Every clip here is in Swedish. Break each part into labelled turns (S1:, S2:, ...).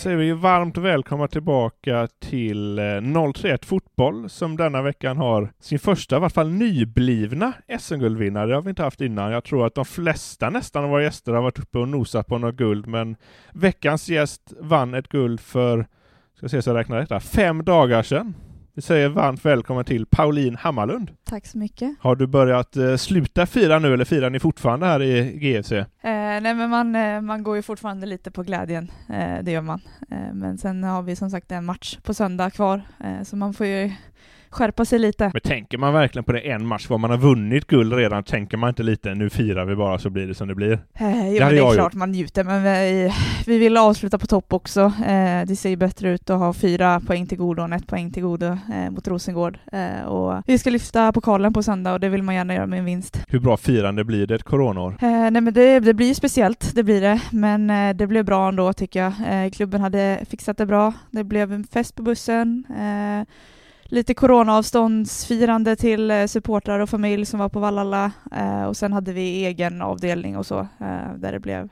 S1: Säger vi varmt välkomna tillbaka till eh, 031 Fotboll som denna veckan har sin första, i varje fall nyblivna SM-guldvinnare. Det har vi inte haft innan. Jag tror att de flesta nästan av våra gäster har varit uppe och nosat på något guld, men veckans gäst vann ett guld för, ska se så jag räknar detta, fem dagar sedan. Vi säger varmt välkommen till Pauline Hammarlund.
S2: Tack så mycket.
S1: Har du börjat eh, sluta fira nu eller firar ni fortfarande här i GFC?
S2: Eh, nej men man, eh, man går ju fortfarande lite på glädjen, eh, det gör man. Men sen har vi som sagt en match på söndag kvar, så man får ju skärpa sig lite.
S1: Men tänker man verkligen på det en match var man har vunnit guld redan, tänker man inte lite nu firar vi bara så blir det som det blir?
S2: Eh, jo,
S1: Det
S2: det är klart man njuter, men vi, vi vill avsluta på topp också. Eh, det ser ju bättre ut att ha fyra poäng till godo än ett poäng till godo eh, mot Rosengård. Eh, och vi ska lyfta pokalen på söndag och det vill man gärna göra med en vinst.
S1: Hur bra firande blir det ett coronaår?
S2: Eh, nej men det, det blir ju speciellt, det blir det. Men eh, det blev bra ändå tycker jag. Eh, klubben hade fixat det bra. Det blev en fest på bussen. Lite coronaavståndsfirande till eh, supportrar och familj som var på Vallala. Eh, och sen hade vi egen avdelning och så, eh, där det blev,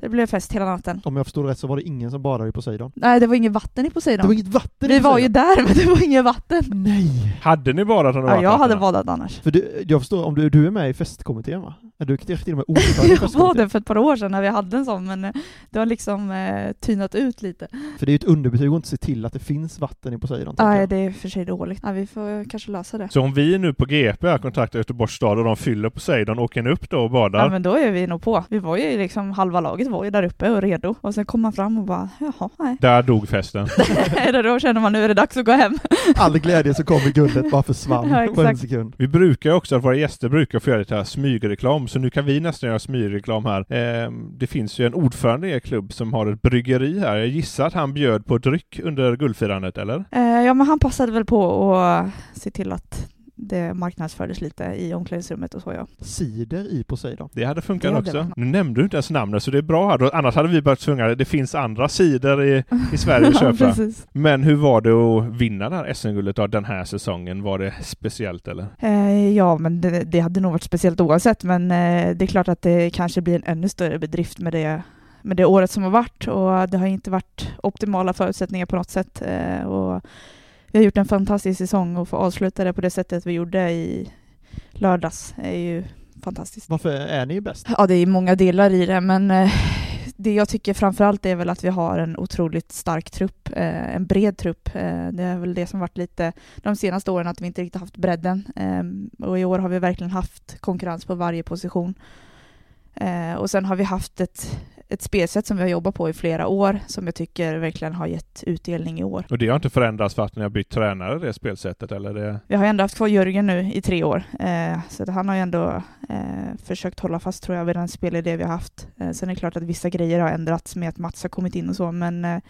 S2: det blev fest hela natten.
S3: Om jag förstod rätt så var det ingen som badade i Poseidon.
S2: Nej, det var inget vatten i
S3: Det
S2: Poseidon.
S3: var inget vatten i
S2: vi var ju
S3: Poseidon.
S2: där, men det var inget vatten.
S3: Nej!
S1: Hade ni badat om det
S2: Ja,
S1: var
S2: jag hade badat annars.
S3: För du, jag förstår, om du, du är med i festkommittén va? Är du till och med ordförande i
S2: Jag var
S3: festkommittén?
S2: det för ett par år sedan när vi hade en sån, men eh, det har liksom eh, tynat ut lite.
S3: För det är ju ett underbetyg att inte se till att det finns vatten i Poseidon. tänker
S2: Nej,
S3: jag.
S2: det är för sig dåligt. Ja, vi får kanske lösa det.
S1: Så om vi nu på GP har kontaktat Göteborgs stad och de fyller Poseidon, åker ni upp då och badar?
S2: Ja men då är vi nog på. Vi var ju liksom, halva laget var ju där uppe och redo. Och sen kom man fram och bara, jaha, nej.
S1: Där dog festen.
S2: då känner man nu är det dags att gå hem.
S3: All glädje som kom i guldet bara försvann
S2: Ja,
S3: på en sekund.
S1: Vi brukar också, att våra gäster brukar få göra lite här smygreklam, så nu kan vi nästan göra smygreklam här. Ehm, det finns ju en ordförande i er klubb som har ett bryggeri här. Jag gissar att han bjöd på dryck under guldfirandet, eller?
S2: Eh, ja men han passade väl på att se till att det marknadsfördes lite i omklädningsrummet och så ja.
S3: Cider i Poseidon.
S1: Det hade funkat
S2: Det hade
S1: också.
S2: varit
S1: Nu nämnde du inte ens namnet, så det är bra här. Annars hade vi börjat sjunga det finns andra sidor i, i Sverige att
S2: ja,
S1: köpa.
S2: precis.
S1: Men hur var det att vinna det här SM-guldet den här säsongen? Var det speciellt eller?
S2: Eh, ja men det, det hade nog varit speciellt oavsett men eh, det är klart att det kanske blir en ännu större bedrift med det med det året som har varit och det har inte varit optimala förutsättningar på något sätt. Eh, och vi har gjort en fantastisk säsong och få avsluta det på det sättet vi gjorde i lördags är ju fantastiskt.
S3: Varför är ni bäst?
S2: Ja, det är många delar i det, men eh, det jag tycker framförallt är väl att vi har en otroligt stark trupp, eh, en bred trupp. Eh, det är väl det som varit lite de senaste åren, att vi inte riktigt haft bredden. Och i år har vi verkligen haft konkurrens på varje position. Och sen har vi haft ett, ett spelsätt som vi har jobbat på i flera år som jag tycker verkligen har gett utdelning i år.
S1: Och det har inte förändrats för att ni har bytt tränare, det spelsättet, eller? Det...
S2: Vi har ju ändå haft kvar Jörgen nu i tre år, eh, så han har ju ändå eh, försökt hålla fast tror jag vid den spelidé vi har haft. Eh, sen är det klart att vissa grejer har ändrats med att Mats har kommit in och så, men eh,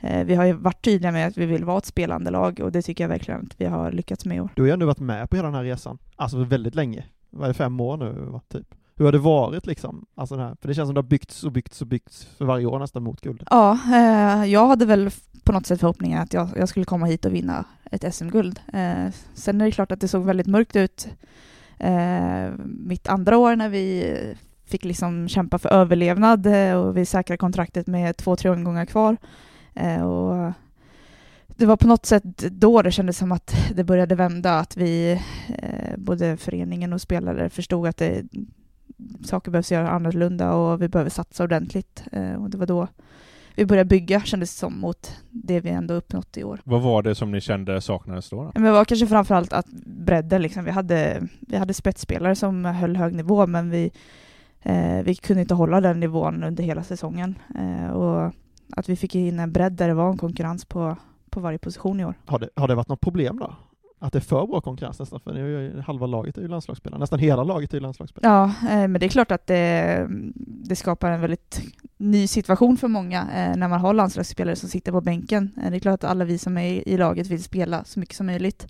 S2: eh, vi har ju varit tydliga med att vi vill vara ett spelande lag och det tycker jag verkligen att vi har lyckats med i år.
S3: Du har ju ändå varit med på hela den här resan, alltså väldigt länge. Vad är det, fem år nu, typ? Hur har det varit liksom? Alltså det här, för det känns som det har byggts och byggts och byggts för varje år nästan mot guld.
S2: Ja, eh, jag hade väl på något sätt förhoppningen att jag, jag skulle komma hit och vinna ett SM-guld. Eh, sen är det klart att det såg väldigt mörkt ut eh, mitt andra år när vi fick liksom kämpa för överlevnad eh, och vi säkrade kontraktet med två, tre omgångar kvar. Eh, och det var på något sätt då det kändes som att det började vända, att vi, eh, både föreningen och spelare, förstod att det, saker behövs göra annorlunda och vi behöver satsa ordentligt. Eh, och det var då vi började bygga, kändes det som, mot det vi ändå uppnått i år.
S1: Vad var det som ni kände saknades då? då?
S2: Men det var kanske framförallt att bredden, liksom. vi, hade, vi hade spetsspelare som höll hög nivå, men vi, eh, vi kunde inte hålla den nivån under hela säsongen. Eh, och att vi fick in en bredd där det var en konkurrens på, på varje position i år.
S3: Har det, har det varit något problem då? Att det är för bra konkurrens nästan, för halva laget är ju landslagsspelare, nästan hela laget är ju landslagsspelare.
S2: Ja, eh, men det är klart att det, det skapar en väldigt ny situation för många eh, när man har landslagsspelare som sitter på bänken. Eh, det är klart att alla vi som är i, laget vill spela så mycket som möjligt.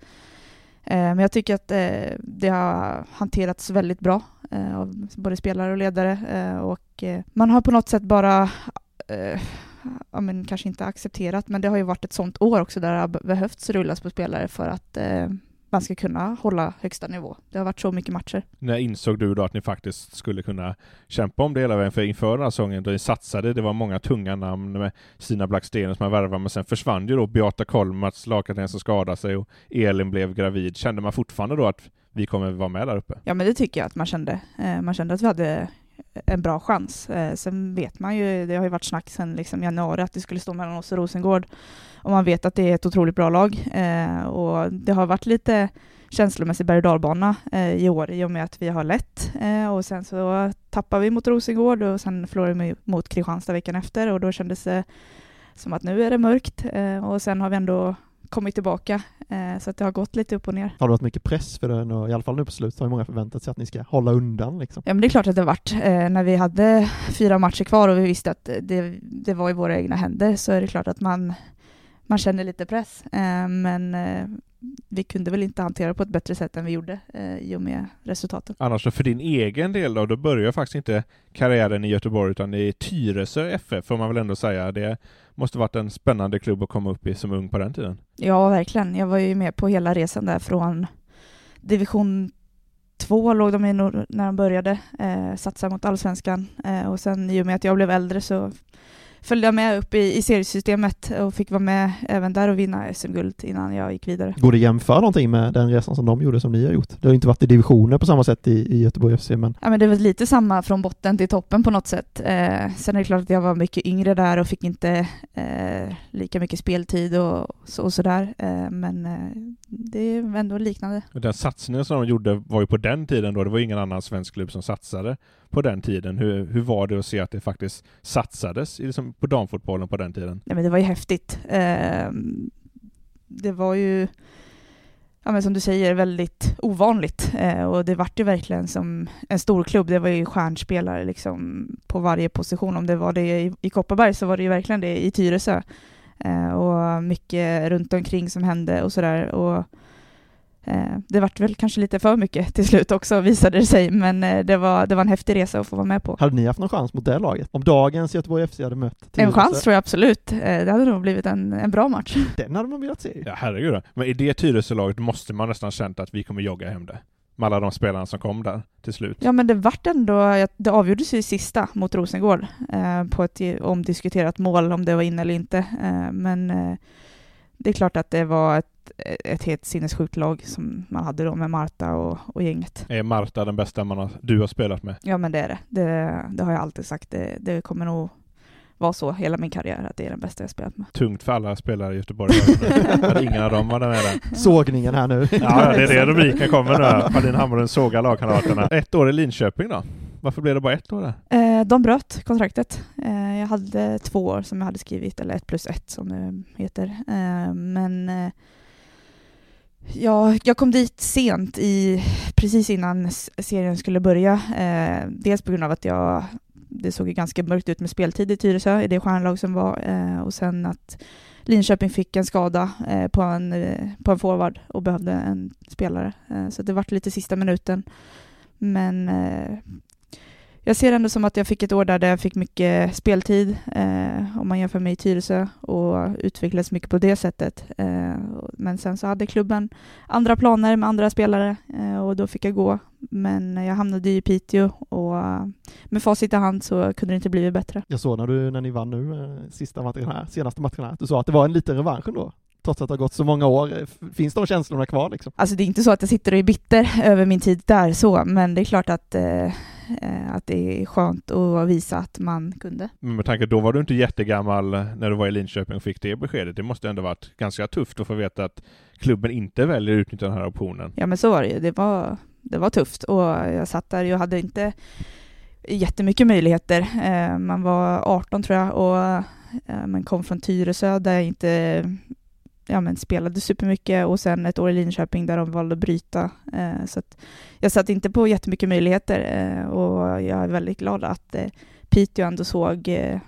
S2: Men jag tycker att det har hanterats väldigt bra av både spelare och ledare och man har på något sätt bara ja, men kanske inte accepterat, men det har ju varit ett sånt år också där det har behövts rullas på spelare för att eh, man ska kunna hålla högsta nivå. Det har varit så mycket matcher.
S1: När insåg du då att ni faktiskt skulle kunna kämpa om det hela vägen? För inför den här säsongen då ni satsade, det var många tunga namn med Stina Blackstenen som man värvade, men sen försvann ju då Beata Kolmats, lagkapten som skadade sig och Elin blev gravid. Kände man fortfarande då att vi kommer vara med där uppe?
S2: Ja, men det tycker jag att man kände. Eh, man kände att vi hade en bra chans. Eh, sen vet man ju, det har ju varit snack sedan liksom januari att det skulle stå mellan oss och Rosengård. Och man vet att det är ett otroligt bra lag. Eh, och det har varit lite känslomässig berg och dalbana eh, i år i och med att vi har lett. Eh, och sen så tappar vi mot Rosengård och sen förlorar vi mot Kristianstad veckan efter och då kändes det som att nu är det mörkt. Eh, och sen har vi ändå kommit tillbaka. Eh, så att det har gått lite upp och ner.
S3: Har det varit mycket press för den och i alla fall nu på slutet har många förväntat sig att ni ska hålla undan liksom?
S2: Ja men det är klart att det har varit. Eh, när vi hade fyra matcher kvar och vi visste att det, det var i våra egna händer så är det klart att man, man känner lite press. Eh, men vi kunde väl inte hantera på ett bättre sätt än vi gjorde eh, i och med resultaten.
S1: Annars så för din egen del då, då börjar faktiskt inte karriären i Göteborg utan i Tyresö FF får man väl ändå säga. Det måste varit en spännande klubb att komma upp i som ung på den tiden.
S2: Ja, verkligen. Jag var ju med på hela resan där från division två låg de i när de började eh, satsa mot allsvenskan eh, och sen i och med att jag blev äldre så följde jag med upp i, i seriesystemet och fick vara med även där och vinna SM-guld innan jag gick vidare.
S3: Går det att jämföra någonting med den resan som de gjorde som ni har gjort? Det har inte varit i divisioner på samma sätt i, i Göteborg FC, men...
S2: Ja, men det väl lite samma från botten till toppen på något sätt. Eh, sen är det klart att jag var mycket yngre där och fick inte eh, lika mycket speltid och, så, och sådär, eh, men eh, det är ändå liknande.
S1: Den satsningen som de gjorde var ju på den tiden då, det var ingen annan svensk klubb som satsade på den tiden. Hur, hur var det att se att det faktiskt satsades liksom på damfotbollen på den tiden?
S2: Nej, men det var ju häftigt. Eh, det var ju, ja, men som du säger, väldigt ovanligt eh, och det vart ju verkligen som en stor klubb. Det var ju stjärnspelare liksom på varje position. Om det var det i, i Kopparberg så var det ju verkligen det i Tyresö och mycket runt omkring som hände och sådär. Och Eh, det vart väl kanske lite för mycket till slut också visade det sig, men eh, det var, det var en häftig resa att få vara med på.
S3: Hade ni haft någon chans mot det laget? Om dagens Göteborg FC hade mött
S2: En chans tror jag absolut. Eh, det hade nog blivit en, en bra match.
S3: Den hade man velat se.
S1: Ja, herregud. Men i det Tyresö-laget måste man nästan känt att vi kommer jogga hem det. Med alla de spelarna som kom där till slut.
S2: Ja, men det vart ändå, det avgjordes ju i sista mot Rosengård eh, på ett omdiskuterat mål, om det var in eller inte. Eh, men eh, det är klart att det var ett ett helt sinnessjukt lag som man hade då med Marta och, och gänget.
S1: Är Marta den bästa man har, du har spelat med?
S2: Ja, men det är det. Det, det har jag alltid sagt. Det, det kommer nog vara så hela min karriär, att det är den bästa jag spelat med.
S1: Tungt för alla spelare i Göteborg. ingen av dem var med där.
S3: Sågningen här nu.
S1: Ja, det är det rubriken kommer nu. Malin Hammarlund sågar lagkamraterna. Ett år i Linköping då? Varför blev det bara ett år där?
S2: Eh, de bröt kontraktet. Eh, jag hade två år som jag hade skrivit, eller ett plus ett som det heter. Eh, men eh, jag, kom dit sent, i, precis innan serien skulle börja. Eh, dels på grund av att jag, det såg ju ganska mörkt ut med speltid i Tyresö, i det stjärnlag som var. Eh, och sen att Linköping fick en skada eh, på, en, eh, på en forward och behövde en spelare. Eh, så det vart lite sista minuten. Men eh, jag ser ändå som att jag fick ett år där jag fick mycket speltid, eh, om man jämför med i Tyresö, och utvecklades mycket på det sättet. Eh, men sen så hade klubben andra planer med andra spelare eh, och då fick jag gå. Men jag hamnade i Piteå och med facit i hand så kunde det inte blivit bättre.
S3: Jag såg när, du, när ni vann nu, eh, sista matchen här, senaste matchen här, att du sa att det var en liten revansch ändå. Trots att det har gått så många år. Eh, Finns de känslorna kvar liksom?
S2: Alltså det är inte så att jag sitter och är bitter över min tid där så, men det är klart att, eh, eh, att det är skönt att visa att man kunde.
S1: Men med tanke då var du inte jättegammal när du var i Linköping och fick det beskedet. Det måste ändå varit ganska tufft att få veta att klubben inte väljer att utnyttja den här optionen.
S2: Ja men så var det ju. Det var, det var tufft och jag satt där och hade inte jättemycket möjligheter. Eh, man var 18 tror jag och eh, man kom från Tyresö där jag inte ja, men spelade supermycket och sen ett år i Linköping där de valde att bryta. Eh, så att jag satt inte på jättemycket möjligheter eh, och jag är väldigt glad att eh, Piteå ändå såg eh,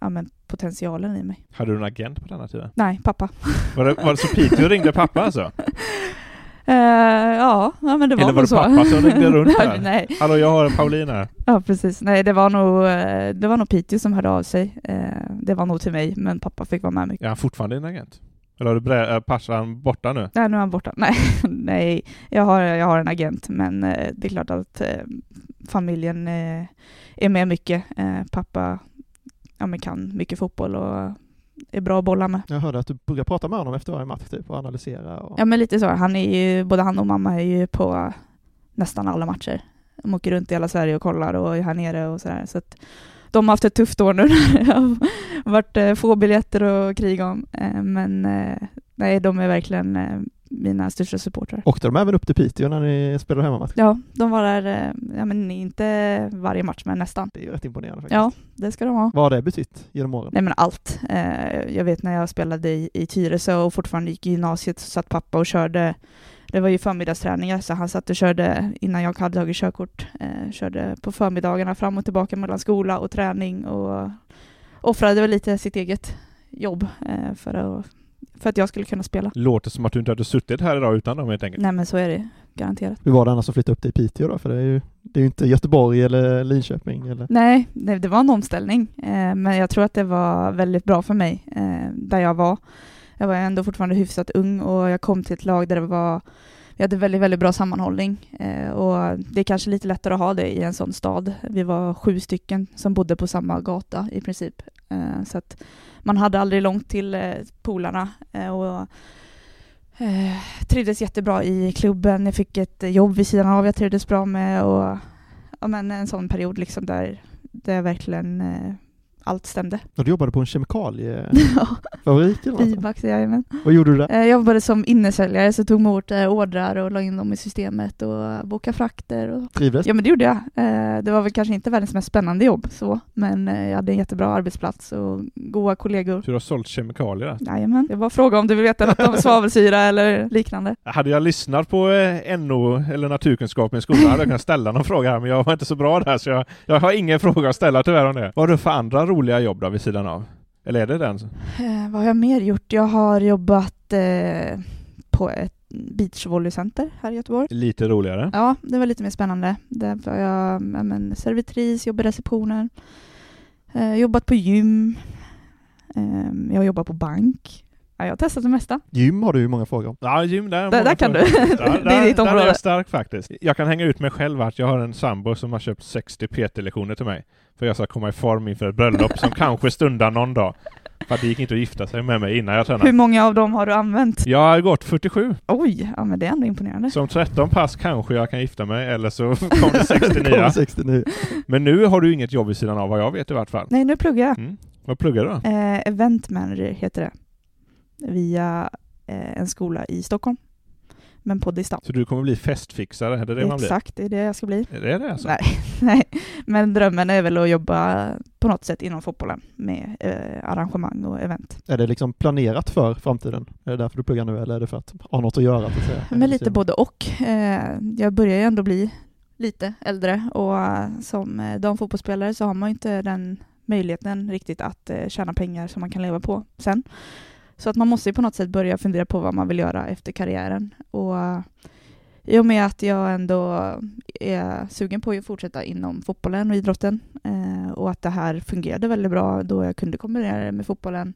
S2: ja, men potentialen i mig.
S1: Hade du en agent på denna tiden?
S2: Nej, pappa.
S1: Var det, var det så Piteå ringde pappa alltså?
S2: Eh, ja, ja, men det var
S1: Eller var
S2: nog
S1: det
S2: så.
S1: pappa som ringde runt där?
S2: nej.
S1: Hallå, jag har Pauline här.
S2: Ja, precis. Nej, det var nog, eh, det var nog Piteå som hörde av sig. Eh, Det var nog till mig, men pappa fick vara med mycket.
S1: Är han fortfarande din agent? Eller har du brä- äh, Parsan borta nu?
S2: Nej, nu är han borta. Nej, nej jag, har, jag har en agent, men eh, det är klart att eh, familjen eh, är med mycket. Pappa ja, men kan mycket fotboll och är bra att bolla med.
S3: Jag hörde att du brukar prata med honom efter varje match typ och analysera. Och...
S2: Ja, men lite så. Han är ju, både han och mamma är ju på nästan alla matcher. De åker runt i hela Sverige och kollar och är här nere och sådär. Så att de har haft ett tufft år nu det har varit eh, få biljetter och kriga om. Eh, Men eh, nej, de är verkligen mina största supportrar.
S3: Åkte de även upp till Piteå när ni spelade hemmamatch?
S2: Ja, de var där, ja men inte varje match, men nästan.
S3: Det är rätt imponerande faktiskt.
S2: Ja, det ska de ha.
S3: Vad har det betytt genom åren?
S2: Nej men allt. Jag vet när jag spelade i, i Tyresö och fortfarande gick i gymnasiet så satt pappa och körde det var ju förmiddagsträningar så han satt och körde innan jag hade tagit körkort. Eh, körde på förmiddagarna fram och tillbaka mellan skola och träning och offrade väl lite sitt eget jobb eh, för, att, för att jag skulle kunna spela.
S1: Låter som att du inte hade suttit här idag utan dem helt enkelt.
S2: Nej men så är det garanterat.
S3: Hur var det annars att flytta upp till Piteå då? För det är ju, det är ju inte Göteborg eller Linköping eller?
S2: Nej, det, det var en omställning, eh, men jag tror att det var väldigt bra för mig eh, där jag var. Jag var ändå fortfarande hyfsat ung och jag kom till ett lag där det var vi hade väldigt, väldigt bra sammanhållning eh, och det är kanske lite lättare att ha det i en sån stad. Vi var sju stycken som bodde på samma gata i princip. Eh, så att man hade aldrig långt till eh, polarna eh, och eh, trivdes jättebra i klubben. Jag fick ett jobb vid sidan av jag trivdes bra med och ja, men en sån period liksom där, där verkligen eh, allt stämde.
S3: Och du jobbade på en kemikaliefabrik
S2: Ja, jajamän.
S3: Vad gjorde du där?
S2: Eh, Jag jobbade som innesäljare, så tog emot eh, ordrar och la in dem i systemet och bokade frakter. Och...
S3: Trivdes?
S2: Ja men det gjorde jag. Eh, Det var väl kanske inte världens mest spännande jobb så, men jag hade en jättebra arbetsplats och goda kollegor.
S1: Så du har sålt kemikalier där.
S2: Jajamän. Det var fråga om du vill veta något om svavelsyra eller liknande.
S1: Hade jag lyssnat på NO eller naturkunskap i skolan hade jag kunnat ställa någon fråga här, men jag var inte så bra där så jag, jag har ingen fråga att ställa tyvärr om det. Vad har du för andra roliga jobb då vid sidan av? Eller är det den?
S2: Eh, vad har jag mer gjort? Jag har jobbat eh, på ett beachvolleycenter här i Göteborg.
S1: Lite roligare.
S2: Ja, det var lite mer spännande. Där var jag ja, men, servitris, jobbade i receptionen, eh, jobbat på gym, eh, jag har jobbat på bank. Ja, jag har testat det mesta.
S3: Gym har du ju många frågor om.
S1: Ja, gym där.
S2: Där- där kan du.
S1: Där,
S2: Det är ditt
S1: Där är
S2: område.
S1: jag stark faktiskt. Jag kan hänga ut mig själv att jag har en sambo som har köpt 60 PT-lektioner till mig. För jag ska komma i form inför ett bröllop som kanske stundar någon dag. För att det gick inte att gifta sig med mig innan jag
S2: Hur
S1: tränade.
S2: många av dem har du använt?
S1: Jag har gått 47.
S2: Oj, ja men det är ändå imponerande.
S1: Så om 13 pass kanske jag kan gifta mig, eller så kommer det 60
S3: Det kommer
S1: nya.
S3: 69.
S1: Men nu har du inget jobb vid sidan av vad jag vet i vart fall.
S2: Nej, nu pluggar jag.
S1: Mm. Vad pluggar du då?
S2: Eh, event manager heter det. Via eh, en skola i Stockholm. Men på distans.
S1: Så du kommer bli festfixare, är det det man blir?
S2: Exakt, det är det jag ska bli.
S1: Är det det alltså?
S2: Nej, Nej, men drömmen är väl att jobba på något sätt inom fotbollen med eh, arrangemang och event.
S3: Är det liksom planerat för framtiden? Är det därför du pluggar nu eller är det för att ha något att göra? Att säga?
S2: Men lite både och. Eh, jag börjar ju ändå bli lite äldre och eh, som eh, damfotbollsspelare så har man ju inte den möjligheten riktigt att tjäna pengar som man kan leva på sen. Så att man måste ju på något sätt börja fundera på vad man vill göra efter karriären. Och eh, i och med att jag ändå är sugen på att fortsätta inom fotbollen och idrotten eh, och att det här fungerade väldigt bra då jag kunde kombinera det med fotbollen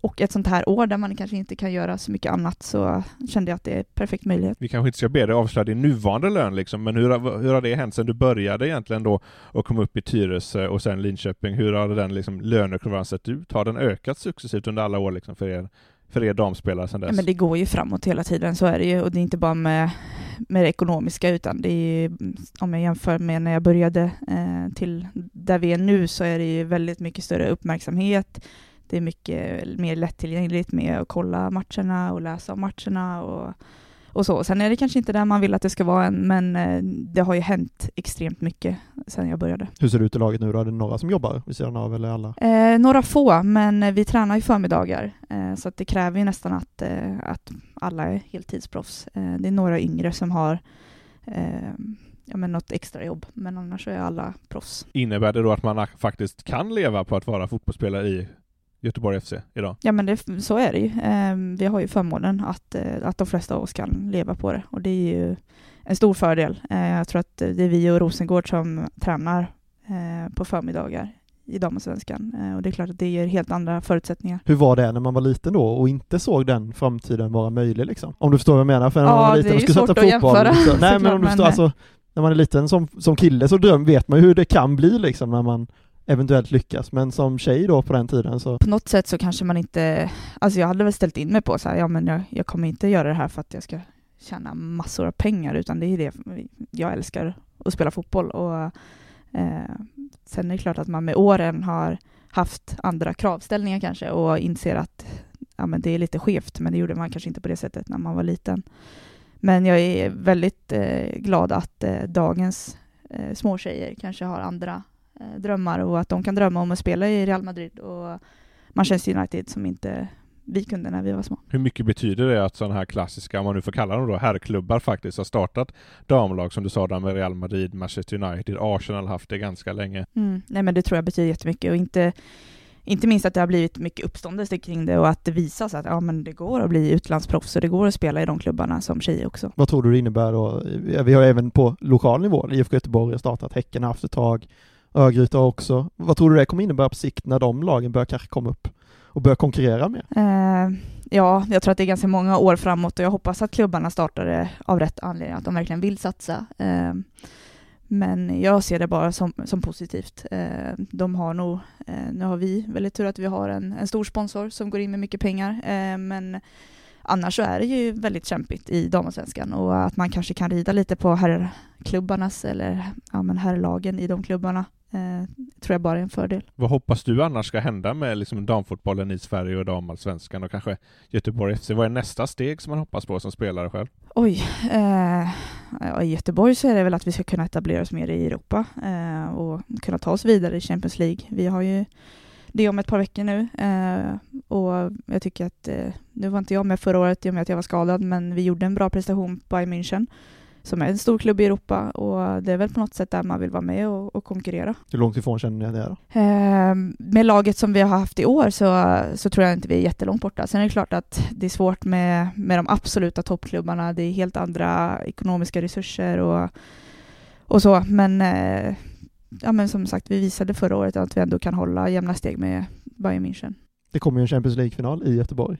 S2: och ett sånt här år där man kanske inte kan göra så mycket annat så kände jag att det är perfekt möjlighet.
S1: Vi kanske inte ska be dig avslöja din nuvarande lön liksom, men hur, har- hur har det hänt sen du började egentligen då och kom upp i Tyresö och sen Linköping? Hur har den liksom, lönekurvan sett ut? Har den ökat successivt under alla år liksom, för er, för er damspelare
S2: Ja,
S1: dess?
S2: men det går ju framåt hela tiden, så är det ju. Och det är inte bara med, med det ekonomiska, utan det är ju, om jag jämför med när jag började eh, till där vi är nu, så är det ju väldigt mycket större uppmärksamhet. Det är mycket mer lättillgängligt med att kolla matcherna och läsa om matcherna och, och så. Sen är det kanske inte där man vill att det ska vara än, men eh, det har ju hänt extremt mycket sedan jag började.
S3: Hur ser det ut i laget nu då? Är det några som jobbar vid sidan av eller alla?
S2: Eh, några få, men eh, vi tränar ju förmiddagar, eh, så att det kräver ju nästan att, eh, att alla är heltidsproffs. Eh, det är några yngre som har eh, ja, men något extra jobb, men annars är alla proffs.
S1: Innebär det då att man ak- faktiskt kan leva på att vara fotbollsspelare i Göteborg FC idag?
S2: Ja, men det, så är det ju. Eh, vi har ju förmånen att, eh, att de flesta av oss kan leva på det och det är ju en stor fördel. Eh, jag tror att det är vi och Rosengård som tränar eh, på förmiddagar i damallsvenskan eh, och det är klart att det ger helt andra förutsättningar.
S3: Hur var det när man var liten då och inte såg den framtiden vara möjlig liksom? Om du förstår vad jag menar? För när
S2: Ja,
S3: man var
S2: det
S3: liten
S2: är
S3: och
S2: ju
S3: skulle
S2: att
S3: fotboll.
S2: jämföra,
S3: så, nej
S2: såklart,
S3: men om du förstår,
S2: men-
S3: alltså, när man är liten som, som kille så dröm, vet man ju hur det kan bli liksom när man eventuellt lyckas. Men som tjej då på den tiden så
S2: på något sätt så kanske man inte, alltså jag hade väl ställt in mig på så här, ja men jag, jag kommer inte göra det här för att jag ska tjäna massor av pengar, utan det är det, jag älskar att spela fotboll och eh, sen är det klart att man med åren har haft andra kravställningar kanske och inser att ja, men det är lite skevt, men det gjorde man kanske inte på det sättet när man var liten. Men jag är väldigt eh, glad att eh, dagens eh, småtjejer kanske har andra drömmar och att de kan drömma om att spela i Real Madrid och Manchester United som inte vi kunde när vi var små.
S1: Hur mycket betyder det att sådana här klassiska, om man nu får kalla dem då, herrklubbar faktiskt har startat damlag som du sa där med Real Madrid, Manchester United, Arsenal har haft det ganska länge.
S2: Mm. Nej men det tror jag betyder jättemycket och inte, inte minst att det har blivit mycket uppståndelse kring det och att det visas att ja, men det går att bli utlandsproffs och det går att spela i de klubbarna som tjej också.
S3: vad tror du det innebär då? Vi har även på lokal nivå, IFK Göteborg har startat, Häcken har haft ett tag, Örgryte har också. Vad tror du det kommer innebära på sikt när de lagen börjar kanske komma upp och börja konkurrera mer?
S2: Eh, ja, jag tror att det är ganska många år framåt och jag hoppas att klubbarna startar det av rätt anledning, att de verkligen vill satsa. Eh, men jag ser det bara som, som positivt. Eh, de har nog, eh, nu har vi väldigt tur att vi har en, en stor sponsor som går in med mycket pengar, eh, men annars så är det ju väldigt kämpigt i damallsvenskan och att man kanske kan rida lite på herrklubbarnas eller ja, men herrlagen i de klubbarna eh, tror jag bara är en fördel.
S1: Vad hoppas du annars ska hända med liksom damfotbollen i Sverige och damallsvenskan och kanske Göteborg FC? Vad är nästa steg som man hoppas på som spelare själv?
S2: Oj, eh, ja, i Göteborg så är det väl att vi ska kunna etablera oss mer i Europa eh, och kunna ta oss vidare i Champions League. Vi har ju det om ett par veckor nu eh, och jag tycker att, eh, nu var inte jag med förra året i och med att jag var skadad, men vi gjorde en bra prestation på Bayern München som är en stor klubb i Europa och det är väl på något sätt där man vill vara med och, och konkurrera.
S3: Hur långt ifrån känner ni det då?
S2: Eh, med laget som vi har haft i år så, så tror jag inte vi är jättelångt borta. Sen är det klart att det är svårt med, med de absoluta toppklubbarna. Det är helt andra ekonomiska resurser och, och så. Men, eh, ja, men som sagt, vi visade förra året att vi ändå kan hålla jämna steg med Bayern München.
S3: Det kommer ju en Champions League-final i Göteborg.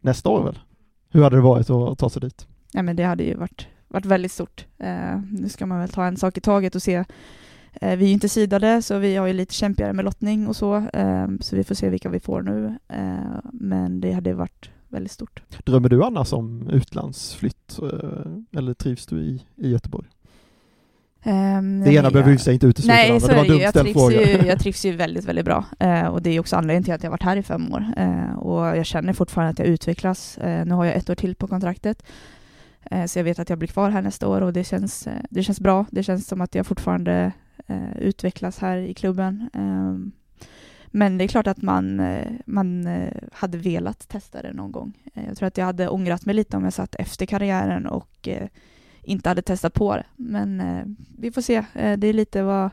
S3: Nästa år väl? Hur hade det varit att ta sig dit?
S2: Ja, men det hade ju varit, varit väldigt stort. Eh, nu ska man väl ta en sak i taget och se. Eh, vi är ju inte sidade, så vi har ju lite kämpigare med lottning och så. Eh, så vi får se vilka vi får nu. Men det hade varit väldigt stort.
S3: Drömmer du annars om utlandsflytt eller trivs du i, i Göteborg?
S2: Um,
S3: Det ena behöver ju sig inte utesluta
S2: Nej,
S3: Det var en
S2: Jag trivs,
S3: fråga.
S2: ju, jag trivs ju väldigt, väldigt bra. Och det är också anledningen till att jag har varit här i fem år. Och jag känner fortfarande att jag utvecklas. Nu har jag ett år till på kontraktet. Eh, så jag vet att jag blir kvar här nästa år och det känns, eh, det känns bra. Det känns som att jag fortfarande eh, utvecklas här i klubben. Ehm, men det är klart att man, man hade velat testa det någon gång. Jag tror att jag hade ångrat mig lite om jag satt efter karriären och inte hade testat på det. Men vi får se. Det är lite vad,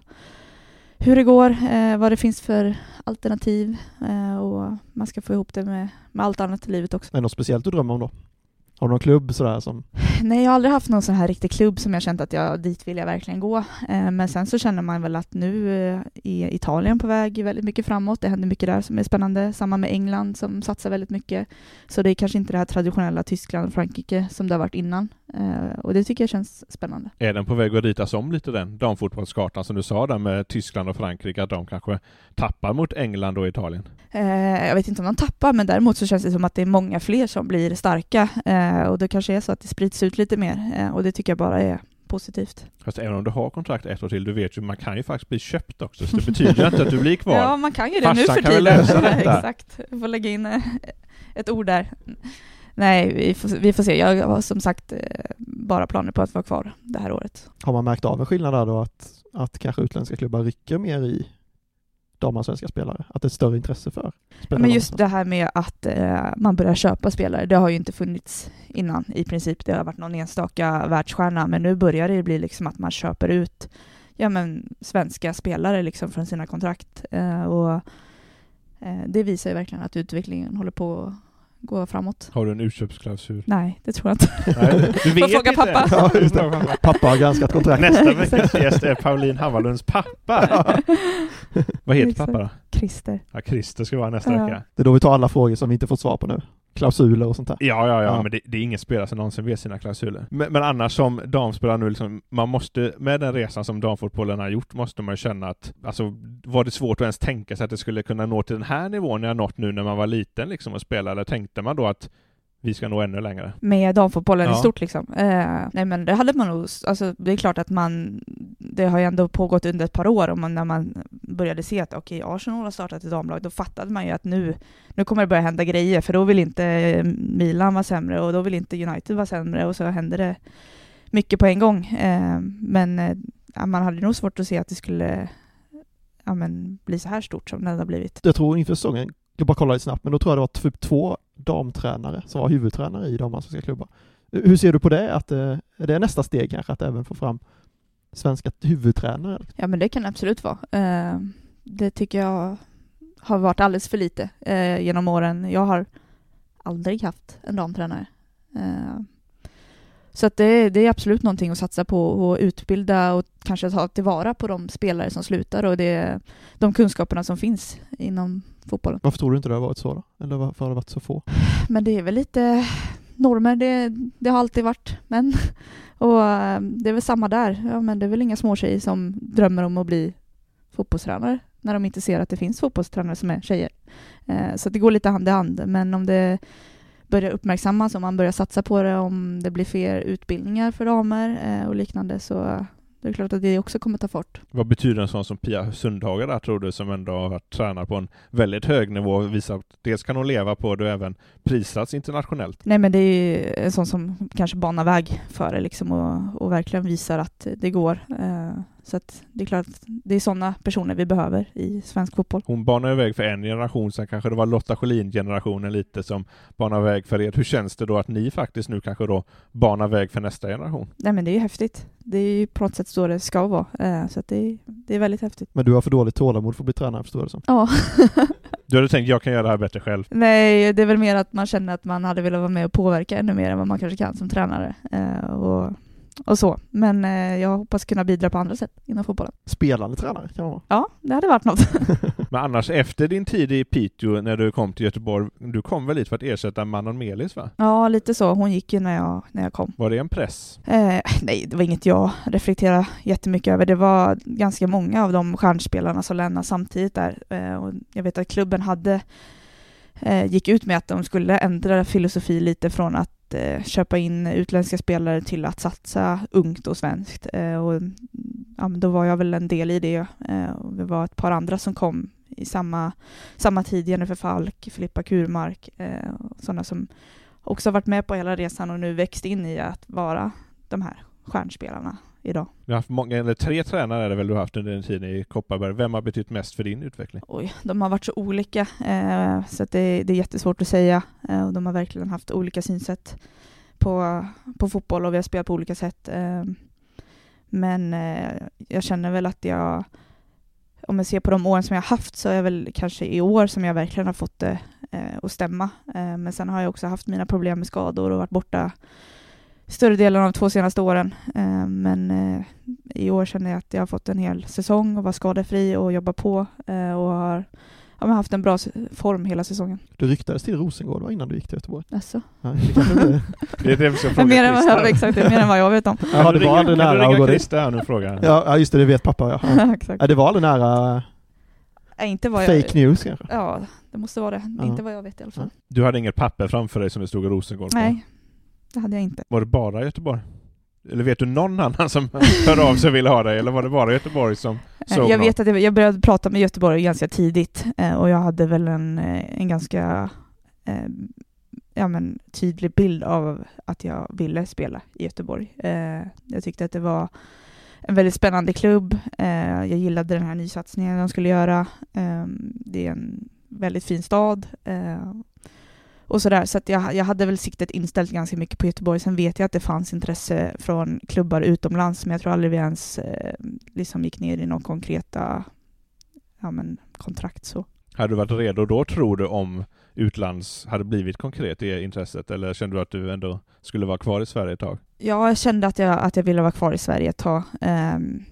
S2: hur det går, vad det finns för alternativ och man ska få ihop det med, med allt annat i livet också.
S3: Är det något speciellt du drömmer om då? Har du någon klubb sådär som...
S2: Nej, jag har aldrig haft någon sån här riktig klubb som jag känt att jag, dit vill jag verkligen gå. Eh, men sen så känner man väl att nu eh, är Italien på väg väldigt mycket framåt. Det händer mycket där som är spännande. Samma med England som satsar väldigt mycket. Så det är kanske inte det här traditionella Tyskland och Frankrike som det har varit innan. Eh, och det tycker jag känns spännande.
S1: Är den på väg att ritas om lite den damfotbollskartan som du sa där med Tyskland och Frankrike, att de kanske tappar mot England och Italien?
S2: Jag vet inte om de tappar, men däremot så känns det som att det är många fler som blir starka. Och det kanske är så att det sprids ut lite mer. Eh, och det tycker jag bara är positivt.
S1: Fast även om du har kontrakt ett år till, du vet ju, man kan ju faktiskt bli köpt också, så det betyder ju inte att du blir kvar.
S2: Ja, man kan ju det
S1: Farsan
S2: nu för
S1: kan väl
S2: tiden.
S1: lösa detta.
S2: Exakt. Jag får lägga in eh, ett ord där. Nej, vi får, vi får se. Jag har som sagt eh, bara planer på att vara kvar det här året.
S3: Har man märkt av en skillnad där då att, att kanske utländska klubbar rycker mer i damallsvenska spelare? Att det är större intresse för spelare?
S2: Men just det här med att eh, man börjar köpa spelare, det har ju inte funnits innan i princip. Det har varit någon enstaka världsstjärna, men nu börjar det bli liksom att man köper ut ja, men, svenska spelare liksom från sina kontrakt. Eh, och eh, Det visar ju verkligen att utvecklingen håller på gå framåt.
S1: Har du en utköpsklausul?
S2: Nej, det tror jag inte.
S1: Nej, du vet
S2: fråga
S1: inte.
S2: pappa.
S3: Ja, just det. Pappa har granskat kontraktet.
S1: Nästa veckas gäst är Pauline Hammarlunds pappa. Vad heter pappa då?
S2: Christer.
S1: Ja, Christer ska vara nästa
S2: Ja.
S1: vecka.
S3: Det är då vi tar alla frågor som vi inte fått svar på nu. Klausuler och sånt där.
S1: Ja, ja, ja,
S3: Ja.
S1: men det, det är ingen spelare som någonsin vet sina klausuler. Men, men annars som damspelare nu, liksom, man måste, med den resan som damfotbollen har gjort, måste man ju känna att, alltså, var det svårt att ens tänka sig att det skulle kunna nå till den här nivån jag nått nu när man var liten liksom och spela, eller tänkte man då att vi ska nå ännu längre?
S2: Med damfotbollen
S1: Ja.
S2: i stort liksom. Eh, nej men det hade man nog, alltså det är klart att man, det har ju ändå pågått under ett par år och man, när man började se att okej, Arsenal har startat ett damlag, då fattade man ju att nu, nu kommer det börja hända grejer, för då vill inte eh, Milan vara sämre och då vill inte United vara sämre och så händer det mycket på en gång. Eh, men eh, man hade nog svårt att se att det skulle ja, men, bli så här stort som det har blivit.
S3: Jag tror inför säsongen, jag bara kolla lite snabbt, men då tror jag det var typ två damtränare som var huvudtränare i damallsvenska klubbar. Hur ser du på det? Att, eh, är det nästa steg kanske, att även få fram svenska huvudtränare?
S2: Ja men det kan det absolut vara. Eh, det tycker jag har varit alldeles för lite eh, genom åren. Jag har aldrig haft en damtränare. Så att det, det är absolut någonting att satsa på och utbilda och kanske ta tillvara på de spelare som slutar och det, de kunskaperna som finns inom fotbollen.
S3: Varför tror du inte det har varit så då? Eller varför har det varit så få?
S2: Men det är väl lite normer, det, det har alltid varit män. Och eh, det är väl samma där. Ja, men det är väl inga småtjejer som drömmer om att bli fotbollstränare när de inte ser att det finns fotbollstränare som är tjejer. Eh, Så det går lite hand i hand. Men om det börjar uppmärksammas, om man börjar satsa på det, om det blir fler utbildningar för damer eh, och liknande så det är klart att det också kommer ta fart.
S1: Vad betyder en sån som Pia Sundhage där tror du, som ändå har varit tränare på en väldigt hög nivå och visar att dels kan hon leva på det och även prisats internationellt?
S2: Nej men det är en sån som kanske banar väg för det liksom och, och verkligen visar att det går. Eh, Så att det är klart att det är sådana personer vi behöver i svensk fotboll.
S1: Hon banar väg för en generation, sen kanske det var Lotta Schelin-generationen lite som banar väg för er. Hur känns det då att ni faktiskt nu kanske då banar väg för nästa generation?
S2: Nej men det är ju häftigt. Det är ju på något sätt så det ska vara. Eh, Så att det, är- det är väldigt häftigt.
S3: Men du har för dåligt tålamod för att bli tränare förstår jag det som.
S2: Ja.
S1: Du hade tänkt jag kan göra det här bättre själv.
S2: Nej, det är väl mer att man känner att man hade velat vara med och påverka ännu mer än vad man kanske kan som tränare. Eh, Och, och så. Men eh, jag hoppas kunna bidra på andra sätt inom fotbollen.
S3: Spelande tränare kan man vara.
S2: Ja, det hade varit något.
S1: Men annars efter din tid i Piteå när du kom till Göteborg, du kom väl hit för att ersätta Manon Melis va?
S2: Ja, lite så. Hon gick ju när jag, när jag kom.
S1: Var det en press?
S2: Eh, nej, det var inget jag reflekterade jättemycket över. Det var ganska många av de stjärnspelarna som lämnade samtidigt där. Eh, och jag vet att klubben hade eh, gick ut med att de skulle ändra filosofi lite från att eh, köpa in utländska spelare till att satsa ungt och svenskt. Eh, och, ja, då var jag väl en del i det. Eh, och det var ett par andra som kom i samma, samma tid, Jennifer Falk, Filippa Kurmark, eh, sådana som också varit med på hela resan och nu växt in i att vara de här stjärnspelarna idag.
S1: Du har haft många, eller tre tränare är det väl du har haft under din tid i Kopparberg. Vem har betytt mest för din utveckling?
S2: Oj, de har varit så olika eh, så att det, det är jättesvårt att säga. Eh, och de har verkligen haft olika synsätt på, på fotboll och vi har spelat på olika sätt. Eh, men eh, jag känner väl att jag, om jag ser på de åren som jag haft så är det väl kanske i år som jag verkligen har fått det eh, att stämma. Eh, men sen har jag också haft mina problem med skador och varit borta större delen av de två senaste åren. Eh, men eh, i år känner jag att jag har fått en hel säsong och var skadefri och jobba på eh, och har ja, men haft en bra form hela säsongen.
S3: Du ryktades till Rosengård va, innan du gick till Göteborg?
S2: Alltså.
S3: Ja, det.
S1: Det är det vi ska fråga
S2: Men mer än vad, exakt, mer än vad jag vet om.
S3: Ja, det var aldrig nära att gå dit.
S1: Christer här nu och fråga?
S3: Ja, just det, det vet pappa ja.
S2: exakt.
S3: ja det var aldrig nära
S2: Nej, inte vad jag...
S3: fake news kanske?
S2: Ja, det måste vara det.
S3: Ja.
S2: Inte vad jag vet i alla fall.
S1: Du hade inget papper framför dig som det stod Rosengård på?
S2: Nej, det hade jag inte.
S1: Var det bara Göteborg? Eller vet du någon annan som hör av sig och vill ha dig? Eller var det bara Göteborg som
S2: Eh,
S1: såg
S2: Jag
S1: något?
S2: vet att jag, började prata med Göteborg ganska tidigt eh, och jag hade väl en, eh, en ganska ja, men, tydlig bild av att jag ville spela i Göteborg. Jag tyckte att det var en väldigt spännande klubb. Jag gillade den här nysatsningen de skulle göra. Det är en väldigt fin stad. Och sådär. Så att jag, jag hade väl siktet inställt ganska mycket på Göteborg. Sen vet jag att det fanns intresse från klubbar utomlands, men jag tror aldrig vi ens eh, liksom gick ner i några konkreta ja, men, kontrakt. Så.
S1: Hade du varit redo då tror du om utlands hade blivit konkret i intresset? Eller kände du att du ändå skulle vara kvar i Sverige ett tag?
S2: Jag kände att jag, att jag ville vara kvar i Sverige ett tag. Ehm,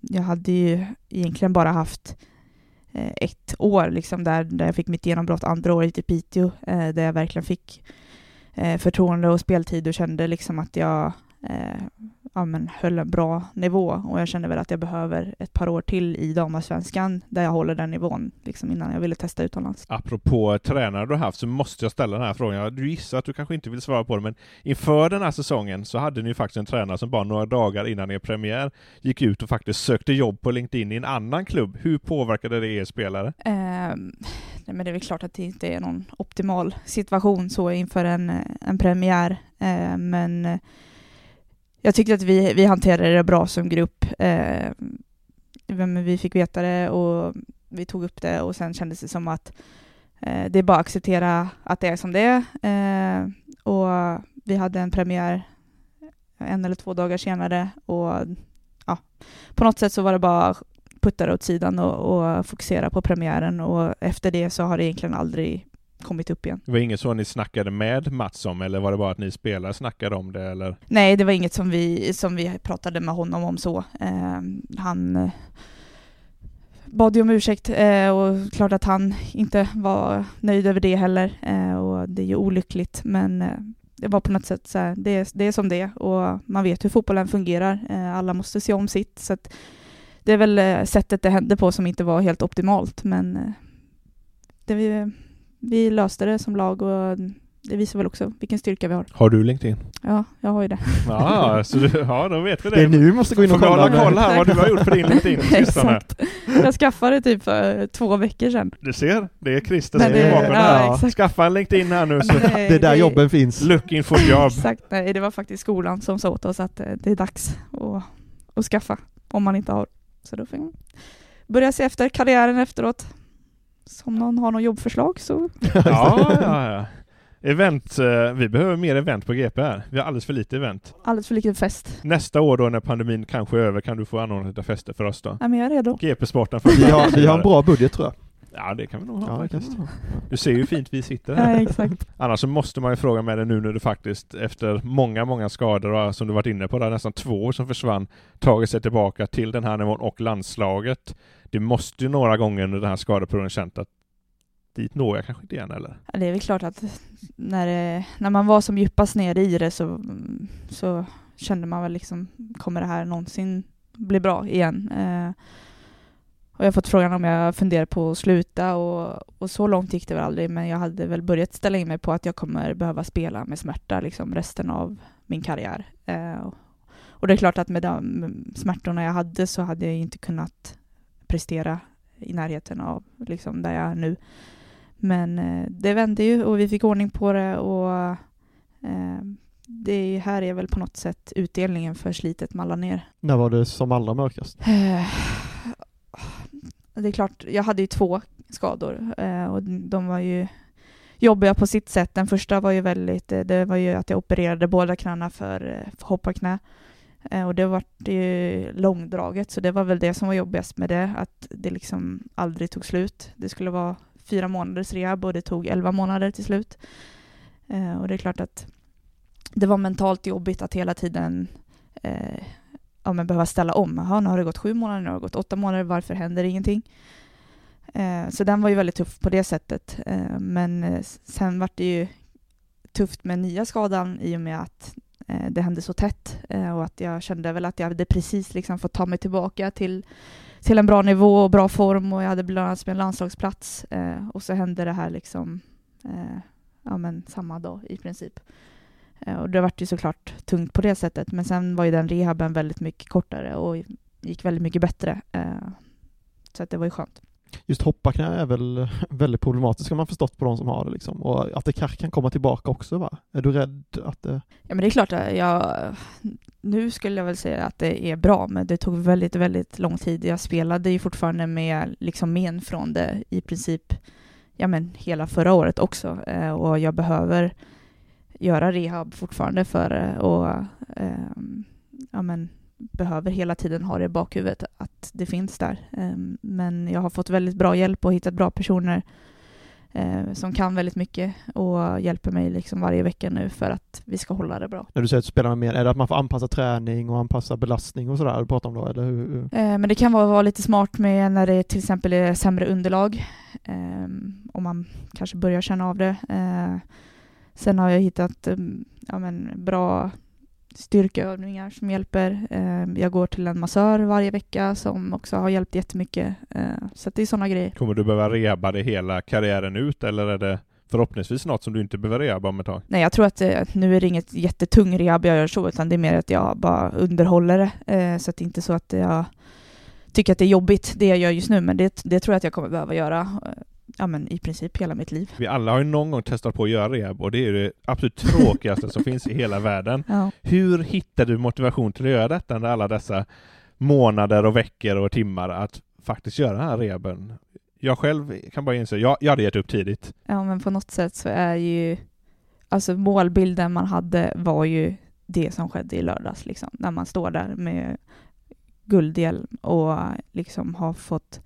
S2: jag hade ju egentligen bara haft Eh, ett år liksom där, där jag fick mitt genombrott. Andra året i Piteå, eh, där jag verkligen fick eh, förtroende och speltid och kände liksom att jag eh, ja, men höll en bra nivå och jag kände väl att jag behöver ett par år till i damallsvenskan där jag håller den nivån liksom innan jag ville testa utomlands.
S1: Apropå tränare du har haft så måste jag ställa den här frågan. Du gissar att du kanske inte vill svara på den, men inför den här säsongen så hade ni ju faktiskt en tränare som bara några dagar innan er premiär gick ut och faktiskt sökte jobb på LinkedIn i en annan klubb. Hur påverkade det er spelare?
S2: Ehm, nej men det är väl klart att det inte är någon optimal situation så inför en, en premiär. Ehm, men eh, jag tyckte att vi, vi hanterade det bra som grupp. Eh, vi fick veta det och vi tog upp det och sen kändes det som att eh, det är bara att acceptera att det är som det är. Eh, och vi hade en premiär en eller två dagar senare och ja, på något sätt så var det bara putta det åt sidan och, och fokusera på premiären och efter det så har det egentligen aldrig kommit upp igen.
S1: Det var inget så ni snackade med Mats om, eller var det bara att ni spelare snackade om det, eller?
S2: Nej, det var inget som vi, som vi pratade med honom om så. Eh, han eh, bad ju om ursäkt eh, och klart att han inte var nöjd över det heller eh, och det är ju olyckligt men eh, det var på något sätt så här, det, är- det är som det och man vet hur fotbollen fungerar. Eh, alla måste se om sitt så att det är väl eh, sättet det hände på som inte var helt optimalt men det, vi, löste det som lag och det visar väl också vilken styrka vi har.
S1: Har du LinkedIn?
S2: Ja, jag har ju det.
S1: Ja, så du, ja då vet vi det.
S3: Det är nu vi måste gå in och
S1: Får
S3: kolla.
S1: hålla koll här vad du har gjort på din LinkedIn.
S2: Exakt. Jag skaffade typ för två veckor sedan.
S1: Du ser, det är Christer som är bakom
S2: ja,
S1: här.
S2: exakt.
S1: Skaffa en LinkedIn här nu så
S2: Nej,
S3: Det är där jobben finns.
S1: looking for job.
S2: Exakt, nej, det var faktiskt skolan som sa åt oss att eh, det är dags att, att skaffa om man inte har. Så då får man börja se efter karriären efteråt. Så om någon har något jobbförslag så
S1: Ja, ja, ja. Event, eh, vi behöver mer event på GP här. Vi har alldeles för lite event.
S2: alldeles för liten fest.
S1: Nästa år då när pandemin kanske är över kan du få anordna lite fester för oss då.
S2: Nej, men jag är redo.
S1: GP-sporten
S3: Vi har, vi har en bra budget tror jag.
S1: Ja, det kan vi nog ha
S3: Ja.
S1: Du ser ju hur fint vi sitter
S2: Ja,
S1: här.
S2: exakt.
S1: Annars så måste man ju fråga med dig nu när du faktiskt efter många, många skador och som du varit inne på där, nästan två år som försvann, tagit sig tillbaka till den här nivån och landslaget. Det måste ju några gånger under den här skadeperioden känt att dit når jag kanske inte igen eller?
S2: Ja, Det är väl klart att när, det, när man var som djupast ner i det så, så kände man väl liksom, kommer det här någonsin bli bra igen? Eh, och jag har fått frågan om jag funderar på att sluta och, och så långt gick det väl aldrig men jag hade väl börjat ställa in mig på att jag kommer behöva spela med smärta liksom resten av min karriär. Eh, och det är klart att med de smärtorna jag hade så hade jag inte kunnat prestera i närheten av liksom där jag är nu. Men eh, det vände ju och vi fick ordning på det och eh, det här är väl på något sätt utdelningen för slitet man la ner.
S3: När var det som allra mörkast?
S2: Det är klart, jag hade ju två skador eh, och de var ju jobbiga på sitt sätt. Den första var ju väldigt, eh, det var ju att jag opererade båda knäna för, eh, för hopparknä. Eh, och det var ju långdraget, så det var väl det som var jobbigast med det, att det liksom aldrig tog slut. Det skulle vara fyra månaders rehab och det tog elva månader till slut. Eh, och det är klart att det var mentalt jobbigt att hela tiden eh, ja, men behöva ställa om. Aha, nu har det gått sju månader, nu har det gått åtta månader, varför händer ingenting? Eh, så den var ju väldigt tuff på det sättet. Eh, men eh, sen var det ju tufft med nya skadan i och med att eh, det hände så tätt eh, och att jag kände väl att jag hade precis liksom fått ta mig tillbaka till, till en bra nivå och bra form och jag hade belönats med en landslagsplats eh, och så hände det här liksom eh, ja, men samma dag i princip. Och det vart ju såklart tungt på det sättet, men sen var ju den rehaben väldigt mycket kortare och gick väldigt mycket bättre. Så att det var ju skönt.
S3: Just hopparknä är väl väldigt problematiskt, har man förstått på de som har det liksom. Och att det kanske kan komma tillbaka också va? Är du rädd att det...
S2: Ja men det är klart, att jag, nu skulle jag väl säga att det är bra, men det tog väldigt, väldigt lång tid. Jag spelade ju fortfarande med liksom men från det i princip, ja men hela förra året också. Eh, och jag behöver göra rehab fortfarande för det och ehm, ja men behöver hela tiden ha det i bakhuvudet att det finns där. Ehm, men jag har fått väldigt bra hjälp och hittat bra personer eh, som kan väldigt mycket och hjälper mig liksom varje vecka nu för att vi ska hålla det bra.
S3: När du säger att du spelar med mer, är det att man får anpassa träning och anpassa belastning och sådär du pratar om då, eller hur?
S2: Eh, men det kan vara, vara lite smart med när det till exempel är sämre underlag, ehm, om man kanske börjar känna av det. Eh, sen har jag hittat ja, men, bra styrkeövningar som hjälper. Eh, jag går till en massör varje vecka som också har hjälpt jättemycket. Eh, så det är sådana grejer.
S1: Kommer du behöva rehabba det hela karriären ut eller är det förhoppningsvis något som du inte behöver rehabba om ett tag?
S2: Nej, jag tror att eh, nu är det inget jättetung rehab jag gör så, utan det är mer att jag bara underhåller det. Så att det är inte så att jag tycker att det är jobbigt det jag gör just nu, men det, det tror jag att jag kommer behöva göra ja, men i princip hela mitt liv.
S1: Vi alla har ju någon gång testat på att göra rehab och det är det absolut tråkigaste som finns i hela världen.
S2: Ja.
S1: Hur hittar du motivation till att göra detta under alla dessa månader och veckor och timmar att faktiskt göra den här rehaben? Jag själv kan bara inse, jag, jag hade gett upp tidigt.
S2: Ja, men på något sätt så är ju, alltså målbilden man hade var ju det som skedde i lördags, liksom, när man står där med guldhjälm och liksom har fått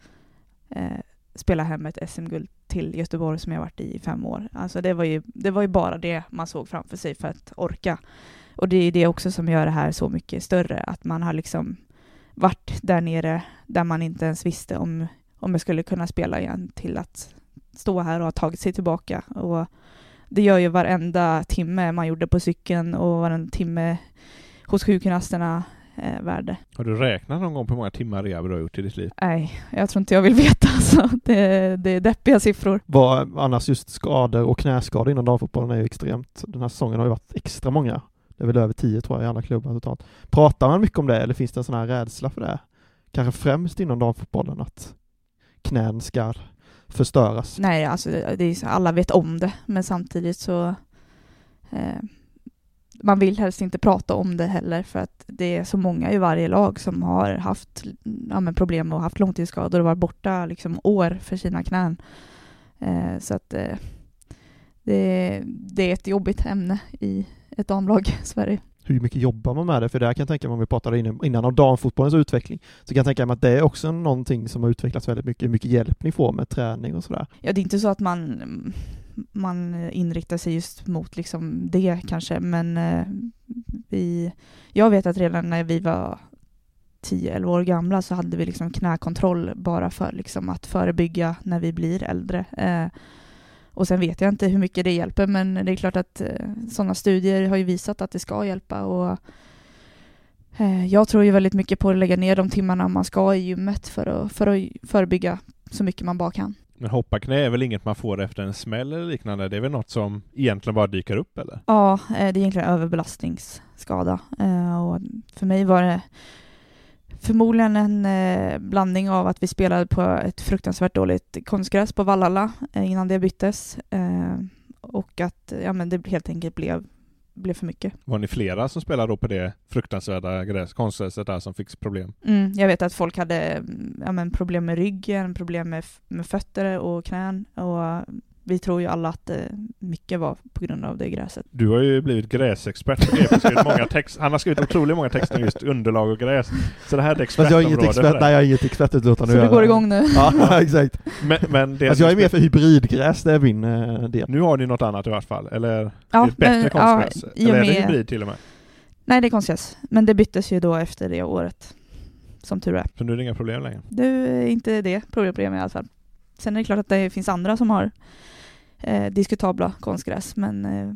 S2: eh, spela hem ett SM-guld till Göteborg som jag varit i i fem år. Alltså det var, ju, det var ju bara det man såg framför sig för att orka. Och det är det också som gör det här så mycket större, att man har liksom varit där nere där man inte ens visste om, om jag skulle kunna spela igen till att stå här och ha tagit sig tillbaka. Och det gör ju varenda timme man gjorde på cykeln och varenda timme hos sjukgymnasterna eh, värde.
S1: Har du räknat någon gång på hur många timmar rehab du har gjort i ditt liv?
S2: Nej, jag tror inte jag vill veta. Så det, det är deppiga siffror.
S3: Vad, annars just skador och knäskador inom damfotbollen är ju extremt. Den här säsongen har ju varit extra många. Det är väl över tio tror jag i alla klubbar totalt. Pratar man mycket om det eller finns det en sån här rädsla för det? Kanske främst inom damfotbollen att knän ska förstöras?
S2: Nej, alltså det är, alla vet om det, men samtidigt så eh, man vill helst inte prata om det heller för att det är så många i varje lag som har haft ja, problem och haft långtidsskador och varit borta liksom år för sina knän. Eh, så att eh, det, det, är ett jobbigt ämne i ett damlag i Sverige.
S3: Hur mycket jobbar man med det? För det kan jag tänka mig, om vi pratade innan, innan om damfotbollens utveckling, så kan jag tänka mig att det är också någonting som har utvecklats väldigt mycket, hur mycket hjälp ni får med träning och sådär.
S2: Ja, det är inte så att man man eh, inriktar sig just mot liksom det kanske, men eh, vi, jag vet att redan när vi var 10-11 år gamla så hade vi liksom knäkontroll bara för liksom att förebygga när vi blir äldre. Eh, och sen vet jag inte hur mycket det hjälper, men det är klart att eh, sådana studier har ju visat att det ska hjälpa. Och, eh, jag tror ju väldigt mycket på att lägga ner de timmarna man ska i gymmet för att, för att förebygga så mycket man bara kan.
S1: Men hopparknä är väl inget man får efter en smäll eller liknande? Det är väl något som egentligen bara dyker upp eller?
S2: Ja, eh, det är egentligen överbelastningsskada. Eh, och för mig var det förmodligen en eh, blandning av att vi spelade på ett fruktansvärt dåligt konstgräs på Vallala innan det byttes och att ja, men det helt enkelt blev blev för mycket.
S1: Var ni flera som spelade då på det fruktansvärda gräs, konstgräset där som fick problem?
S2: Mm, jag vet att folk hade mm, ja, men problem med ryggen, problem med, med fötter och knän och vi tror ju alla att eh, mycket var på grund av det gräset.
S1: Du har ju blivit gräsexpert på GP, många text, Han har skrivit otroligt många texter om just underlag och gräs. Så det här är ett
S3: Fast jag är inget expert, nej jag är inget expertutlåtande
S2: Så
S3: göra.
S2: går igång nu.
S3: Ja, exakt.
S1: Men, men det
S3: Alltså jag är mer för hybridgräs, det är min eh, del.
S1: Nu har ni något annat i vart fall, eller?
S2: Ja,
S1: är det bättre
S2: men,
S1: konstgräs?
S2: ja,
S1: eller är det hybrid till och med?
S2: Nej, det är konstgräs. Men det byttes ju då efter det året. Som tur är.
S1: Så nu är det inga problem längre?
S2: Du, är inte det problem i alla fall. Sen är det klart att det finns andra som har eh, diskutabla konstgräs, men eh,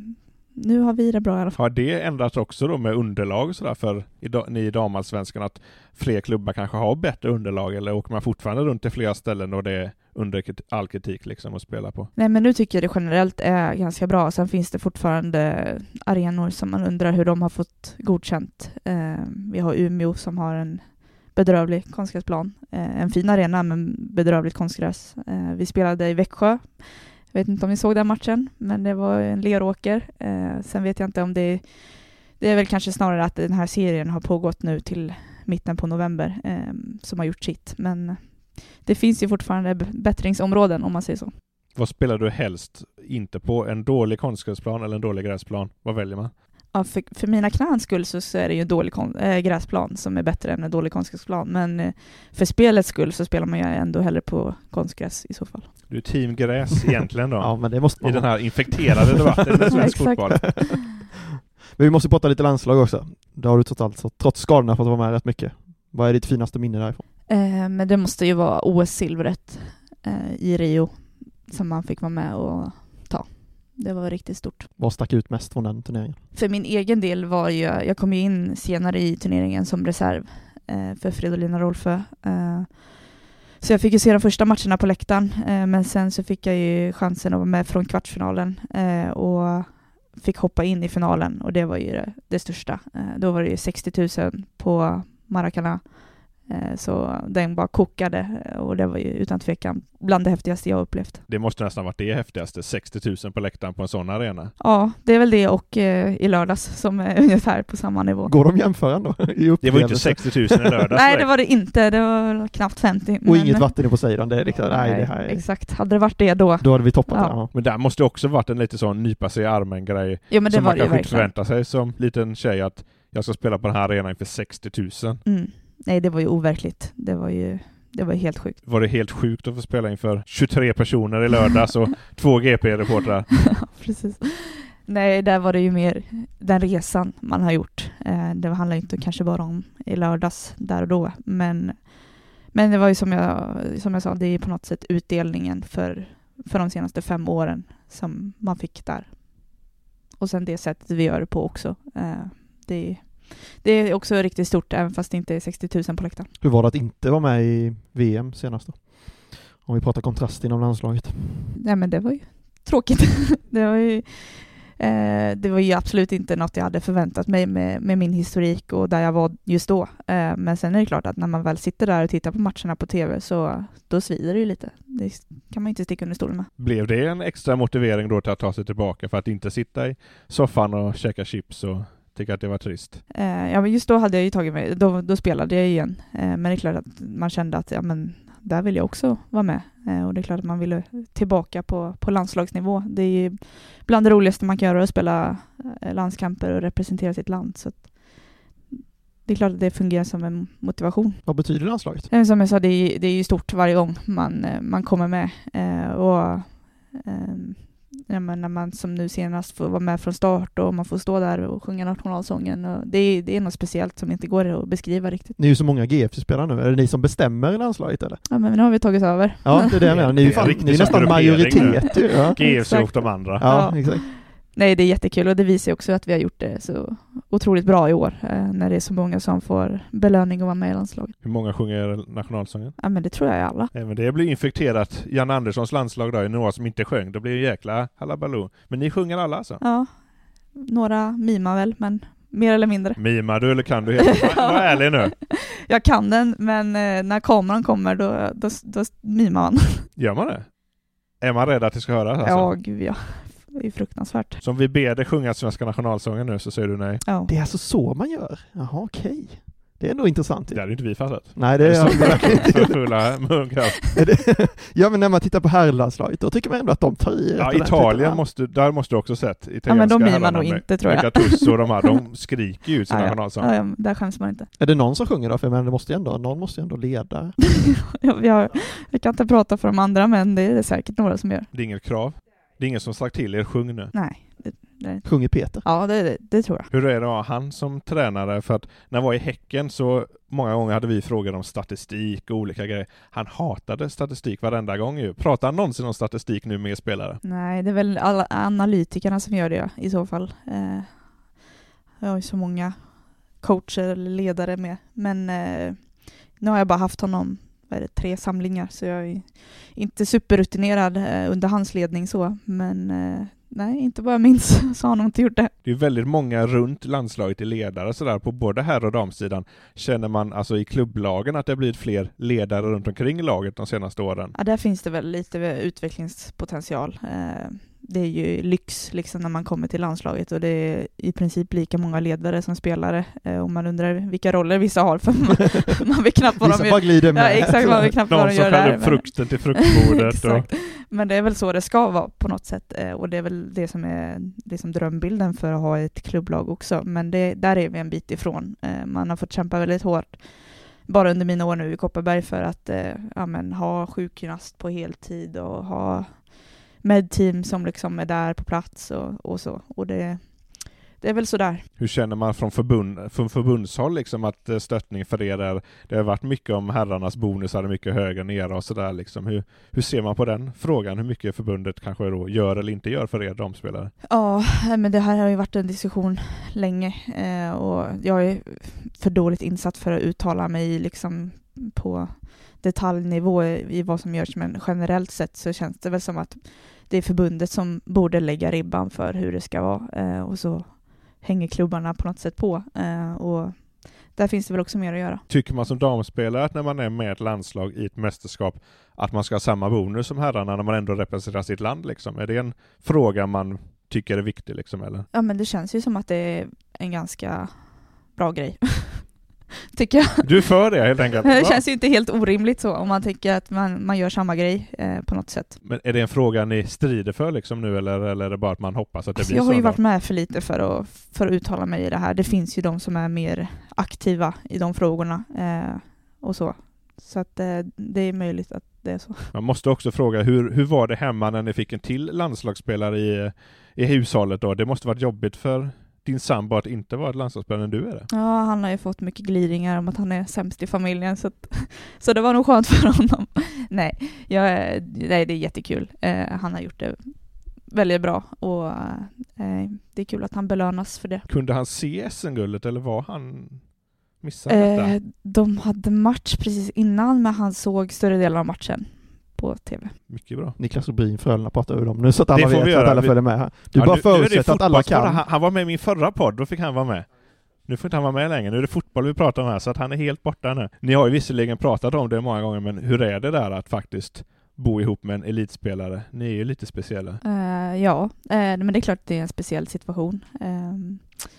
S2: nu har vi det bra i alla fall.
S1: Har det ändrats också då med underlag sådär för i ni i damallsvenskan att fler klubbar kanske har bättre underlag eller åker man fortfarande runt till flera ställen och det är under all kritik liksom att spela på?
S2: Nej, men nu tycker jag det generellt är ganska bra. Sen finns det fortfarande arenor som man undrar hur de har fått godkänt. Eh, vi har Umeå som har en bedrövlig konstgräsplan. Eh, en fin arena, men bedrövligt konstgräs. Eh, vi spelade i Växjö. Jag vet inte om ni såg den matchen, men det var en leråker. Eh, sen vet jag inte om det Det är väl kanske snarare att den här serien har pågått nu till mitten på november eh, som har gjort sitt. Men det finns ju fortfarande bättringsområden om man säger så.
S1: Vad spelar du helst inte på? En dålig konstgräsplan eller en dålig gräsplan? Vad väljer man?
S2: Ja, för, för mina knäns skull så, så är det ju en dålig kon- äh, gräsplan som är bättre än en dålig konstgräsplan. Men eh, för spelets skull så spelar man ju ändå hellre på konstgräs i så fall.
S1: Du är team gräs egentligen då?
S3: Ja, men det måste man
S1: I den
S3: vara.
S1: här infekterade debatten med svensk fotboll.
S3: Men vi måste prata lite landslag också. Där har du trots allt, så, trots skadorna, fått vara med rätt mycket. Vad är ditt finaste minne därifrån?
S2: Eh, men det måste ju vara OS-silvret eh, i Rio som man fick vara med och. Det var riktigt stort.
S3: Vad stack ut mest från den turneringen?
S2: För min egen del var ju, jag kom ju in senare i turneringen som reserv eh, för Fridolina Rolfö. Eh, så jag fick ju se de första matcherna på läktaren, eh, men sen så fick jag ju chansen att vara med från kvartsfinalen eh, och fick hoppa in i finalen och det var ju det, det största. Eh, då var det ju 60 000 på Maracana. Eh, så den bara kokade eh, och det var ju utan tvekan bland det häftigaste jag upplevt.
S1: Det måste nästan varit det häftigaste, 60 000 på läktaren på en sån arena.
S2: Ja, det är väl det och eh, i lördags som är ungefär på samma nivå.
S3: Går de jämföra ändå?
S1: Det var inte
S3: upplevelse?
S1: 60 000 i lördags
S2: Nej, det var det inte. Det var knappt 50.
S3: Och inget vatten i Poseidon, det är liksom, nej, det här är,
S2: Exakt. Hade det varit det då?
S3: Då hade vi toppat
S2: Ja.
S3: det. Ja.
S1: Men där måste det också varit en lite sån nypa sig i armen-grej.
S2: Jo, men det
S1: som
S2: var
S1: man kanske inte förväntar sig som liten tjej att jag ska spela på den här arenan inför 60 000.
S2: Mm. Nej, det var ju overkligt. Det var ju det var helt sjukt.
S1: Var det helt sjukt att få spela inför 23 personer i lördags och två GP-reportrar?
S2: Ja, Precis. Nej, där var det ju mer den resan man har gjort. Eh, det handlar inte kanske bara om i lördags, där och då, men, men det var ju som jag, som jag sa, det är på något sätt utdelningen för, för de senaste fem åren som man fick där. Och sen det sättet vi gör det på också. Eh, det, det är också riktigt stort, även fast det inte är 60 000 på läktaren.
S3: Hur var det att inte vara med i VM senast då? Om vi pratar kontrast inom landslaget.
S2: Nej men det var ju tråkigt. det, var ju, eh, det var ju absolut inte något jag hade förväntat mig med, med min historik och där jag var just då. Eh, men sen är det klart att när man väl sitter där och tittar på matcherna på TV så då svider det ju lite. Det kan man inte sticka under stolen med.
S1: Blev det en extra motivering då till att ta sig tillbaka för att inte sitta i soffan och käka chips och tycka att det var trist?
S2: Eh, ja men just då hade jag ju tagit mig, då, då spelade jag igen. Eh, men det är klart att man kände att ja, men där vill jag också vara med. Eh, och det är klart att man ville tillbaka på, på landslagsnivå. Det är ju bland det roligaste man kan göra att spela eh, landskamper och representera sitt land. Så att det är klart att det fungerar som en motivation.
S3: Vad betyder landslaget?
S2: Eh, Som jag sa, det är, det är ju stort varje gång man, eh, man kommer med. Eh, och ehm, ja, men när man som nu senast får vara med från start och man får stå där och sjunga nationalsången. Och det, är, det är något speciellt som inte går att beskriva riktigt.
S3: Ni är ju så många GF-spelare nu, är det ni som bestämmer i landslaget eller?
S2: Ja, men nu har vi tagit över.
S3: Ja, det är det jag menar. Ni är, ju fan, ni är nästan majoritet. Ja.
S1: GFC och
S2: Exakt.
S1: de andra.
S3: Ja,
S2: Ja.
S3: exakt.
S2: Nej, det är jättekul och det visar också att vi har gjort det så otroligt bra i år eh, när det är så många som får belöning att vara med i landslaget.
S1: Hur många sjunger nationalsången?
S2: Ja, men det tror jag är alla.
S1: Även det blir infekterat. Jan Anderssons landslag då, är några som inte sjöng. Det blir ju jäkla halabaloo. Men ni sjunger alla alltså?
S2: Ja, några mimar väl, men mer eller mindre.
S1: Mimar du eller kan du helt? Var, var ärlig nu.
S2: Jag kan den, men eh, när kameran kommer då, då, då mimar man.
S1: Gör man det? Är man rädd att det ska höras alltså?
S2: Ja, gud ja. Det är fruktansvärt.
S1: Så om vi ber dig sjunga svenska nationalsången nu så säger du nej?
S2: Ja.
S3: Det är alltså så man gör? Jaha, okej. Det är ändå intressant.
S1: Det hade inte vi fattat.
S3: Nej, det är
S1: för fulla
S3: det- Ja, men när man tittar på herrlandslaget, då tycker man ändå att de tar i
S1: Ja. Italien måste, där måste du också sett. Italienska
S2: Ja, men de mimar
S1: herrarna
S2: nog inte, tror jag.
S1: Gattuso och de här, de skriker ju ut sin
S2: Ja,
S1: nationalsång.
S2: Ja, ja, där skäms man inte.
S3: Är det någon som sjunger då? För menar, det måste ju ändå, någon måste ju ändå leda.
S2: jag, jag, jag kan inte prata för de andra, men det är det säkert några som gör.
S1: Det är inget krav. Det är ingen som sagt till er, sjung nu.
S2: Nej, det,
S3: Sjunger Peter?
S2: ja det, det, det tror jag.
S1: Hur är det att ha han som tränare? För att när han var i Häcken så många gånger hade vi frågor om statistik och olika grejer. Han hatade statistik varenda gång ju. Pratar han någonsin om statistik nu med spelare?
S2: Nej, det är väl alla analytikerna som gör det i så fall. Eh, jag har ju så många coacher eller ledare med, men eh, nu har jag bara haft honom vad är det, tre samlingar, så jag är inte superrutinerad eh, under hans ledning så, men eh, nej, inte vad jag minns så har han nog inte gjort det.
S1: Det är väldigt många runt landslaget i ledare sådär på både herr och damsidan. Känner man alltså i klubblagen att det har blivit fler ledare runt omkring laget de senaste åren?
S2: Ja, där finns det väl lite utvecklingspotential. Eh, det är ju lyx liksom när man kommer till landslaget och det är i princip lika många ledare som spelare. Eh, och man undrar vilka roller vissa har för man, man vet knappt vad
S3: Vissa
S2: de
S3: bara
S2: gör.
S3: glider med.
S2: Ja, exakt, man vet knappt vad
S1: Någon
S2: de
S1: som
S2: gör
S1: skär
S2: där.
S1: upp frukten till fruktbordet och...
S2: Men det är väl så det ska vara på något sätt eh, och det är väl det som är liksom drömbilden för att ha ett klubblag också. Men det, där är vi en bit ifrån. Eh, Man har fått kämpa väldigt hårt bara under mina år nu i Kopparberg för att eh, ja, men, ha sjukgymnast på heltid och ha medteam som liksom är där på plats och, och så. Och det, det är väl sådär.
S1: Hur känner man från, förbund, från förbundshåll liksom att eh, stöttning för er är, det har varit mycket om herrarnas bonusar, mycket högre nere och sådär liksom. Hur, hur ser man på den frågan? Hur mycket förbundet kanske då gör eller inte gör för er damspelare?
S2: Ja, men det här har ju varit en diskussion länge eh, och jag är för dåligt insatt för att uttala mig liksom på detaljnivå i vad som görs, men generellt sett så känns det väl som att det är förbundet som borde lägga ribban för hur det ska vara eh, och så hänger klubbarna på något sätt på eh, och där finns det väl också mer att göra.
S1: Tycker man som damspelare att när man är med ett landslag i ett mästerskap att man ska ha samma bonus som herrarna när man ändå representerar sitt land liksom? Är det en fråga man tycker är viktig liksom eller?
S2: Ja, men det känns ju som att det är en ganska bra grej. Tycker jag.
S1: Du är för det helt enkelt?
S2: Det känns ju inte helt orimligt så om man tänker att man, man gör samma grej eh, på något sätt.
S1: Men är det en fråga ni strider för liksom nu eller, eller är det bara att man hoppas att det
S2: Alltså,
S1: blir
S2: jag
S1: så?
S2: har ju varit med för lite för att, för att uttala mig i det här. Det finns ju de som är mer aktiva i de frågorna eh, och så. Så att eh, det är möjligt att det är så.
S1: Man måste också fråga, hur, hur var det hemma när ni fick en till landslagsspelare i, i hushållet då? Det måste varit jobbigt för din sambo att inte vara ett landslagsspelare när du är det?
S2: Ja, han har ju fått mycket glidningar om att han är sämst i familjen så, att, så det var nog skönt för honom. Nej, jag, nej det är jättekul. Eh, han har gjort det väldigt bra och eh, det är kul att han belönas för det.
S1: Kunde han se SM-guldet eller var han missade detta?
S2: Eh, de hade match precis innan men han såg större delen av matchen på TV.
S1: Mycket bra.
S3: Niklas Rubin, Frölunda pratar vi om nu så att alla vet att alla följer med här. Du
S1: Ja,
S3: bara förutsätter att alla kan.
S1: Han, han var med i min förra podd, då fick han vara med. Nu får inte han vara med längre, nu är det fotboll vi pratar om här, så att han är helt borta nu. Ni har ju visserligen pratat om det många gånger, men hur är det där att faktiskt bo ihop med en elitspelare? Ni är ju lite speciella.
S2: Eh, ja, eh, men det är klart att det är en speciell situation. Ehm,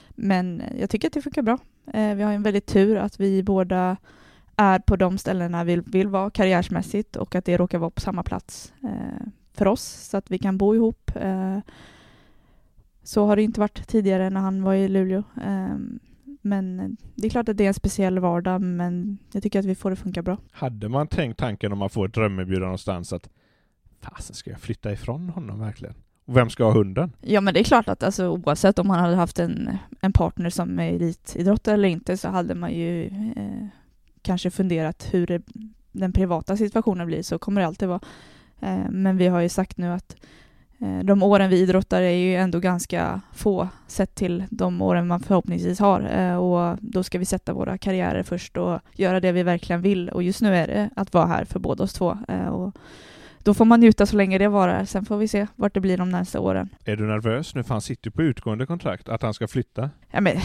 S2: men jag tycker att det funkar bra. Eh, vi har en väldigt tur att vi båda är på de ställena vi vill vara karriärsmässigt och att det råkar vara på samma plats eh, för oss så att vi kan bo ihop. Eh, så har det inte varit tidigare när han var i Luleå. Ehm, men det är klart att det är en speciell vardag men jag tycker att vi får det funka bra.
S1: Hade man tänkt tanken om man får ett drömerbjudande någonstans att fasen ska jag flytta ifrån honom verkligen? Och vem ska ha hunden?
S2: Ja men det är klart att alltså, oavsett om man hade haft en, en partner som är elitidrottare eller inte så hade man ju eh, kanske funderat hur det, den privata situationen blir, så kommer det alltid vara. Eh, men vi har ju sagt nu att eh, de åren vi idrottar är ju ändå ganska få sett till de åren man förhoppningsvis har. Eh, och då ska vi sätta våra karriärer först och göra det vi verkligen vill. Och just nu är det att vara här för båda oss två. Eh, och då får man njuta så länge det varar. Sen får vi se vart det blir de nästa åren.
S1: Är du nervös nu? För han sitter på utgående kontrakt, att han ska flytta.
S2: Ja, men,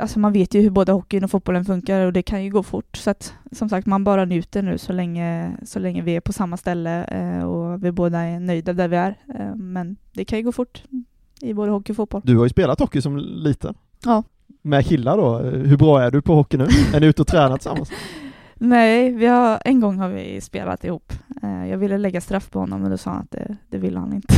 S2: alltså man vet ju hur både hockeyn och fotbollen funkar och det kan ju gå fort. Så att som sagt, man bara njuter nu så länge, så länge vi är på samma ställe eh, och vi båda är nöjda där vi är. Eh, men det kan ju gå fort. i både hockey och fotboll.
S3: Du har ju spelat hockey som liten.
S2: Ja.
S3: Med killar då. Hur bra är du på hockey nu? är ni ute och tränar tillsammans?
S2: Nej, vi har, en gång har vi spelat ihop. Eh, Jag ville lägga straff på honom men då sa han att det, det ville han inte.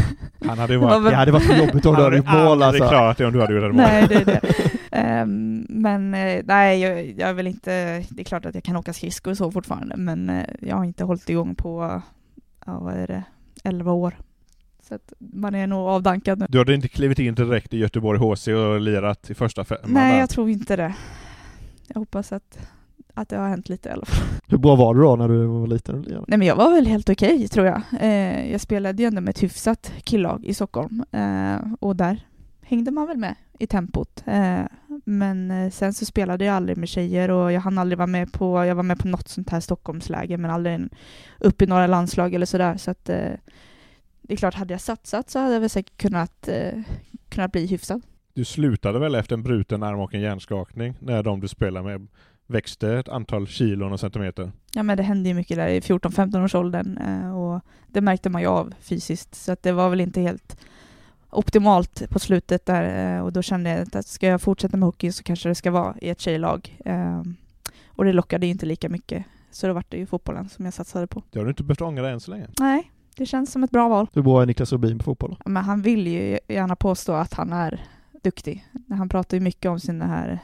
S1: Han hade ju
S2: Det var
S1: varit...
S3: Det hade varit för jobbigt om
S1: Han
S3: du hade gjort mål alltså.
S1: klarat det om du hade gjort mål.
S2: Nej, det är det. Ehm, men eh, nej, jag, jag vill inte, det är klart att jag kan åka skridskor och så fortfarande, men eh, jag har inte hållit igång på, ja vad är det, 11 år. Så att man är nog avdankad nu.
S1: Du hade inte klivit in direkt i Göteborg HC och lirat i första femman
S2: Nej, jag tror inte det. Jag hoppas att, att det har hänt lite i alla fall.
S3: Hur bra var du då när du var liten?
S2: Nej men jag var väl helt okej tror jag. Eh, jag spelade ju ändå med ett hyfsat killag i Stockholm eh, och där hängde man väl med i tempot. Eh, men eh, sen så spelade jag aldrig med tjejer och jag hann aldrig vara med på, jag var med på något sånt här Stockholmsläge men aldrig en, upp i några landslag eller sådär så att eh, det är klart, hade jag satsat så hade jag väl säkert kunnat, eh, kunnat bli hyfsad.
S1: Du slutade väl efter en bruten arm och en hjärnskakning när de du spelade med växte ett antal kilon och centimeter?
S2: Ja men det hände ju mycket där i 14-15 års åldern eh, och det märkte man ju av fysiskt så att det var väl inte helt optimalt på slutet där eh, och då kände jag att ska jag fortsätta med hockey så kanske det ska vara i ett tjejlag. Eh, Och det lockade ju inte lika mycket så då var det ju fotbollen som jag satsade på.
S1: Det har du inte behövt ångra än så länge.
S2: Nej, det känns som ett bra val.
S3: Hur bra är Niklas Rubin på fotboll?
S2: Men han vill ju gärna påstå att han är duktig. Han pratar ju mycket om sin här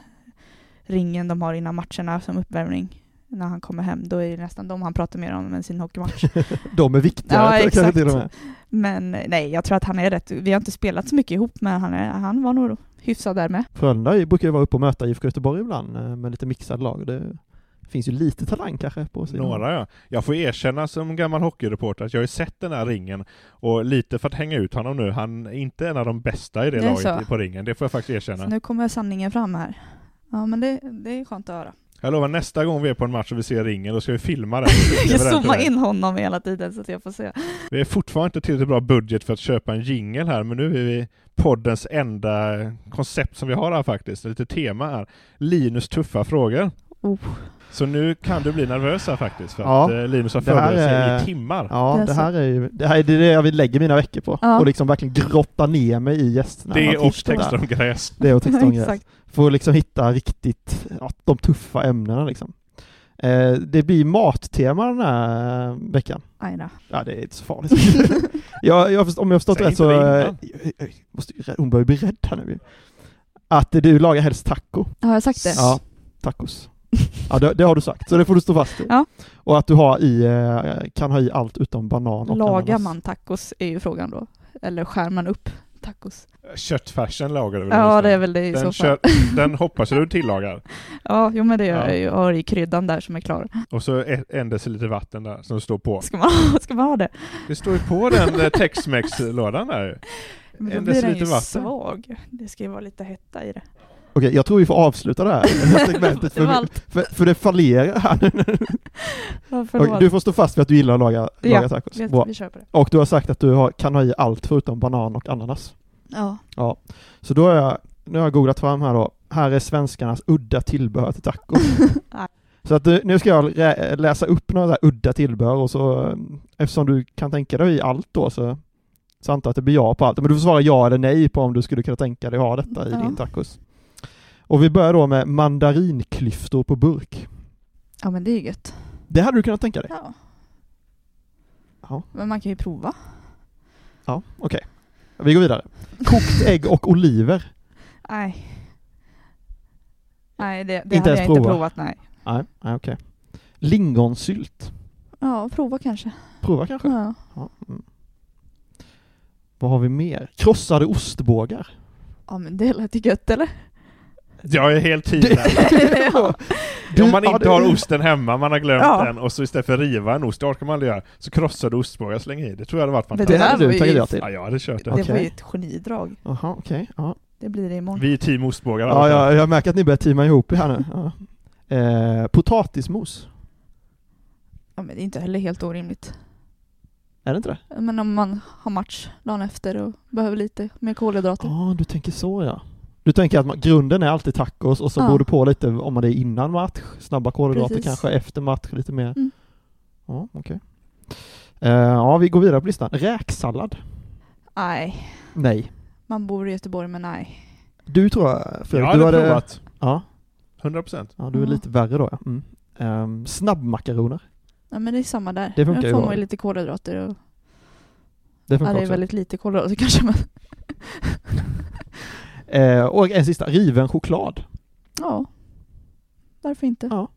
S2: ringen de har innan matcherna som uppvärmning. När han kommer hem, då är det nästan de han pratar mer om än sin hockeymatch.
S3: De är viktiga
S2: Ja, exakt.
S3: till och med.
S2: Men nej, jag tror att han är rätt. Vi har inte spelat så mycket ihop, men han, är, han var nog hyfsad där med.
S3: Frölunda brukar ju vara uppe och möta IFK Göteborg ibland eh, med lite mixad lag. Det finns ju lite talang kanske på sidan.
S1: Några ja. Jag får erkänna som gammal hockeyreporter att jag har ju sett den här ringen och lite för att hänga ut honom nu, han är inte en av de bästa i det,
S2: Det
S1: laget
S2: så.
S1: på ringen, det får jag faktiskt
S2: Så
S1: erkänna.
S2: nu kommer sanningen fram här. Ja, men det, det är skönt att höra.
S1: Jag lovar nästa gång vi är på en match och vi ser ringen, då ska vi filma den.
S2: Jag zoomar in honom hela tiden så att jag får se.
S1: Vi är fortfarande inte tillräckligt bra budget för att köpa en jingle här, men nu är vi poddens enda koncept som vi har här faktiskt, lite tema här. Linus tuffa frågor.
S2: Oh.
S1: Så nu kan du bli nervös här faktiskt, för
S3: Ja,
S1: att eh, Linus har förberett sig i timmar.
S3: Ja,
S2: Det är
S3: det här är ju det, här är det jag vill lägga mina veckor på.
S2: Ja.
S3: Och liksom verkligen grotta ner mig i gästerna.
S1: Det och texter om gräs.
S3: Det och texter om gräs. För att liksom hitta riktigt, ja, de tuffa ämnena liksom. Eh, det blir mattema den här eh, veckan.
S2: Aj då.
S3: Ja, det är inte så farligt. jag, jag, om jag har förstått
S1: Säg
S3: rätt så... eh, jag- jag måste, hon börjar bli rädd här nu. Att du lagar helst taco.
S2: Har jag sagt det?
S3: Ja, tacos. Ja, det, det har du sagt, så det får du stå fast vid.
S2: Ja.
S3: Och att du har i, eh, kan ha i allt utom banan och
S2: Lagar
S3: ananas.
S2: man tacos är ju frågan då. Eller skär man upp tacos?
S1: Köttfärsen lagar du väl?
S2: Ja, det är väl det i
S1: den,
S2: så fall.
S1: kött, den hoppas du tillagar.
S2: Ja, jo men det gör
S1: Ja.
S2: jag ju. Har i kryddan där som är klar.
S1: Och så e- en deciliter vatten där som står på.
S2: Ska man, ska man ha det?
S1: Det står ju på den eh, Tex-Mex-lådan där.
S2: Men då
S1: En
S2: blir den ju
S1: vatten.
S2: svag. Det ska ju vara lite hetta i det.
S3: Okej, jag tror vi får avsluta det här, segmentet,
S2: Det
S3: för, för, för det fallerar här.
S2: Ja,
S3: Okej, du får stå fast vid att du gillar att laga,
S2: Ja,
S3: laga tacos.
S2: vi,
S3: Bra.
S2: vi kör på det.
S3: Och du har sagt att du har, kan ha i allt förutom banan och ananas.
S2: Ja.
S3: Ja, så då har jag, nu har jag googlat fram här då. Här är svenskarnas udda tillbehör till taco.
S2: Nej.
S3: så att eh, nu ska jag läsa upp några där udda tillbehör och så eh, eftersom du kan tänka dig i allt då så, så antar att det blir ja på allt. Men du får svara ja eller nej på om du skulle kunna tänka dig ha detta i
S2: Ja.
S3: din tacos. Och vi börjar då med mandarinklyftor på burk.
S2: ja, men det är gött.
S3: Det hade du kunnat tänka dig?
S2: Ja.
S3: Ja,
S2: Men man kan ju prova.
S3: ja okej. Vi går vidare. Kokt ägg och oliver.
S2: Nej. Nej, det, det
S3: Inte
S2: hade jag inte
S3: prova.
S2: provat, nej.
S3: Nej, nej okej. Lingonsylt.
S2: Ja, prova kanske.
S3: Prova kanske?
S2: Ja.
S3: Ja. Mm. Vad har vi mer? Krossade ostbågar.
S2: ja, men det lät ju gött eller?
S1: Jag är helt tid där.
S2: ja.
S1: Om man inte har osten hemma, man har glömt
S2: Ja.
S1: den och så istället för att riva en ost, det orkar man aldrig göra, så krossade ostbågar slänger i. Det tror jag hade varit
S2: Men
S3: Det
S1: fantastiskt.
S3: hade du
S2: var
S3: tagit ja till.
S1: Ja, jag hade kört det.
S2: Det var
S3: Okej.
S2: ju ett genidrag.
S3: Jaha, okej. Ja.
S2: Det blir det imorgon.
S1: Vi är team ostbågar.
S3: Ja, ja, jag märker att ni börjar teama ihop här nu. Ja. Eh, potatismos.
S2: Ja, men det är inte heller helt orimligt.
S3: Är det inte det?
S2: Men om man har match dagen efter och behöver lite mer kolhydrater.
S3: Ja, du tänker så ja. Du tänker att man, grunden är alltid tacos och så
S2: Ja.
S3: beror det på lite om man det är innan match, snabba kolhydrater
S2: Precis.
S3: kanske, efter match lite mer.
S2: Mm.
S3: Ja, okej. Eh, ja, vi går vidare på listan. Räksallad.
S2: Nej,
S3: Nej.
S2: Man bor i Göteborg, men nej.
S3: Du tror jag, Fredrik,
S1: Jag
S3: du
S1: hade provat.
S3: Ja,
S1: 100 procent.
S3: ja, du är
S2: Ja.
S3: lite värre då ja. Mm. Ehm, snabbmakaroner,
S2: Ja, men det är samma där.
S3: Det funkar ju
S2: får man ju lite kolhydrater och...
S3: det
S2: Ja,
S3: funkar
S2: det är
S3: också.
S2: väldigt lite kolhydrater kanske, men...
S3: Eh, och en sista, riven choklad.
S2: Ja. Varför inte?
S3: Ja.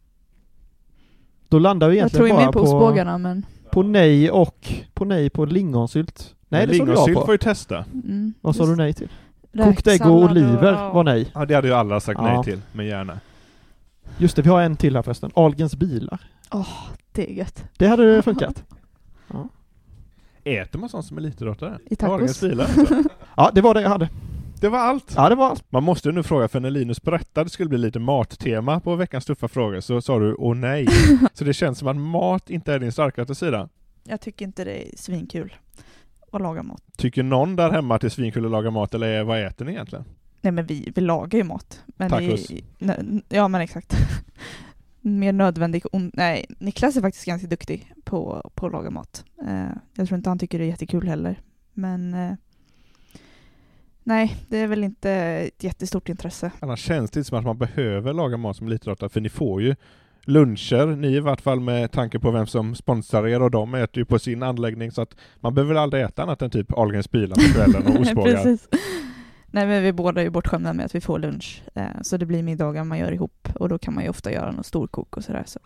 S3: Då landar vi
S2: jag
S3: egentligen
S2: tror ju
S3: bara
S2: mer på
S3: på,
S2: ostbågarna, men...
S3: på nej och på nej på lingonsylt. Nej, det såg jag
S1: Lingonsylt
S3: på.
S1: får ju testa.
S2: Mm.
S3: Vad sa du nej till? Kokt ägg och oliver
S2: ja.
S3: var nej.
S1: Ja, det hade ju alla sagt
S3: Ja.
S1: nej till, men gärna.
S3: Just det, vi har en till här förresten. Ahlgrens bilar.
S2: Det är gött.
S3: Det hade funkat.
S1: Äter man sånt som elitidrottare?
S2: I tacos.
S1: Ahlgrens bilar, alltså.
S3: Ja, det var det jag hade.
S1: Det var allt.
S3: Ja, det var allt.
S1: Man måste nu fråga, för när Linus berättade att det skulle bli lite mattema på veckans tuffa frågor så sa du åh nej. så det känns som att mat inte är din starkaste sida.
S2: Jag tycker inte det är svinkul att laga mat.
S1: Tycker någon där hemma att det är svinkul att laga mat eller vad äter ni egentligen?
S2: Nej men vi, vi lagar ju mat. Men
S1: Tacos.
S2: I, nö- ja men exakt. Mer nödvändig on- Nej, Niklas är faktiskt ganska duktig på, på att laga mat. Eh, jag tror inte han tycker det är jättekul heller. Men eh, nej, det är väl inte ett jättestort intresse.
S1: Annars känns det inte som att man behöver laga mat som elitidrottare, för ni får ju luncher, ni i vart fall med tanke på vem som sponsrar er och de äter ju på sin anläggning så att man behöver väl aldrig äta annat än typ Ahlgrens bilar på kvällen och ostbågar.
S2: Nej men vi båda är ju bortskämda med att vi får lunch. Eh, så det blir middagar man gör ihop och då kan man ju ofta göra något storkok och sådär. Så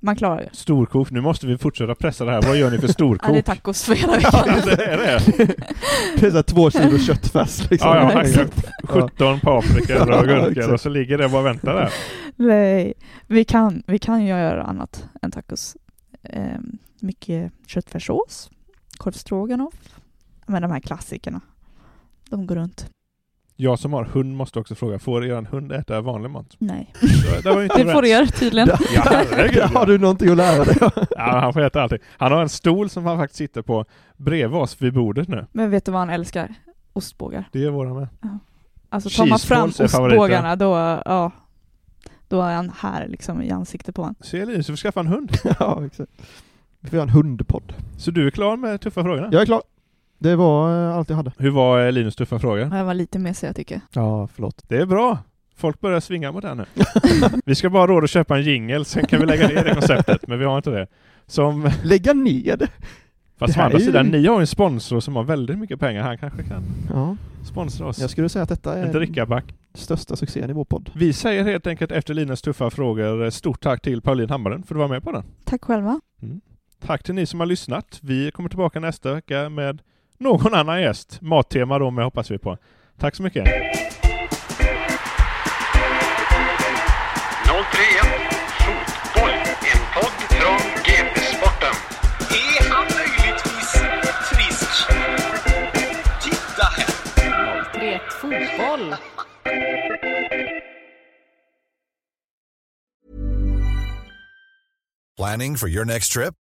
S2: man klarar det.
S1: Storkok, nu måste vi fortsätta pressa det här. Vad gör ni för
S2: Ja,
S1: storkok?
S2: det är tacos för hela
S1: Ja,
S2: veckan.
S1: det är det.
S3: Det är så två kilo köttfärs liksom.
S1: Ja,
S2: Ja,
S1: hackat 17 paprikor och
S3: Ja,
S1: gurkor och så ligger det och bara väntar där.
S2: Nej, vi kan, vi kan ju göra annat än tacos. Eh, mycket köttfärssås, korv stroganoff, men de här klassikerna. De går runt.
S1: Jag som har hund måste också fråga, får er hund äta vanlig mat?
S2: Nej,
S1: Det, var inte
S2: det får er tydligen.
S1: Ja, herregud.
S3: Har du någonting att lära dig.
S1: Ja, han får äta allting. Han har en stol som han faktiskt sitter på bredvid oss vid bordet nu.
S2: Men vet du vad han älskar? Ostbågar.
S1: Det gör våra med.
S2: Alltså tar man fram ostbågarna då, ja, då är han här liksom i ansiktet på honom.
S1: Se Linus, du får skaffa en hund.
S3: ja, exakt. Vi får göra en hundpodd.
S1: Så du är klar med tuffa frågorna?
S3: Jag är klar. Det var eh, allt jag hade.
S1: Hur var eh, Linus tuffa frågor?
S2: Jag var lite mesig jag tycker.
S3: Ja, förlåt.
S1: Det är bra. Folk börjar svinga mot det här nu. vi ska bara ha råd att köpa en jingel, sen kan vi lägga ner det konceptet, men vi har inte det. Som,
S3: Lägga ner det.
S1: fast
S3: Det
S1: å andra
S3: ju-
S1: sidan, ni har ju en sponsor som har väldigt mycket pengar. Han kanske kan
S3: Ja,
S1: sponsra oss.
S3: jag skulle säga att detta är
S1: drickaback.
S3: största succén i vår podd.
S1: Vi säger helt enkelt efter Linus tuffa frågor stort tack till Pauline Hammaren för att du var med på den.
S2: Tack själva.
S1: Tack till ni som har lyssnat. Vi kommer tillbaka nästa vecka med någon annan gäst. Mattema då med hoppas vi på. Tack så mycket.
S4: 031 Fotboll, en podd från GP-sporten.
S5: Är han möjligtvis frisk? Titta här!
S6: 03 Fotboll.
S7: Planning for your next trip?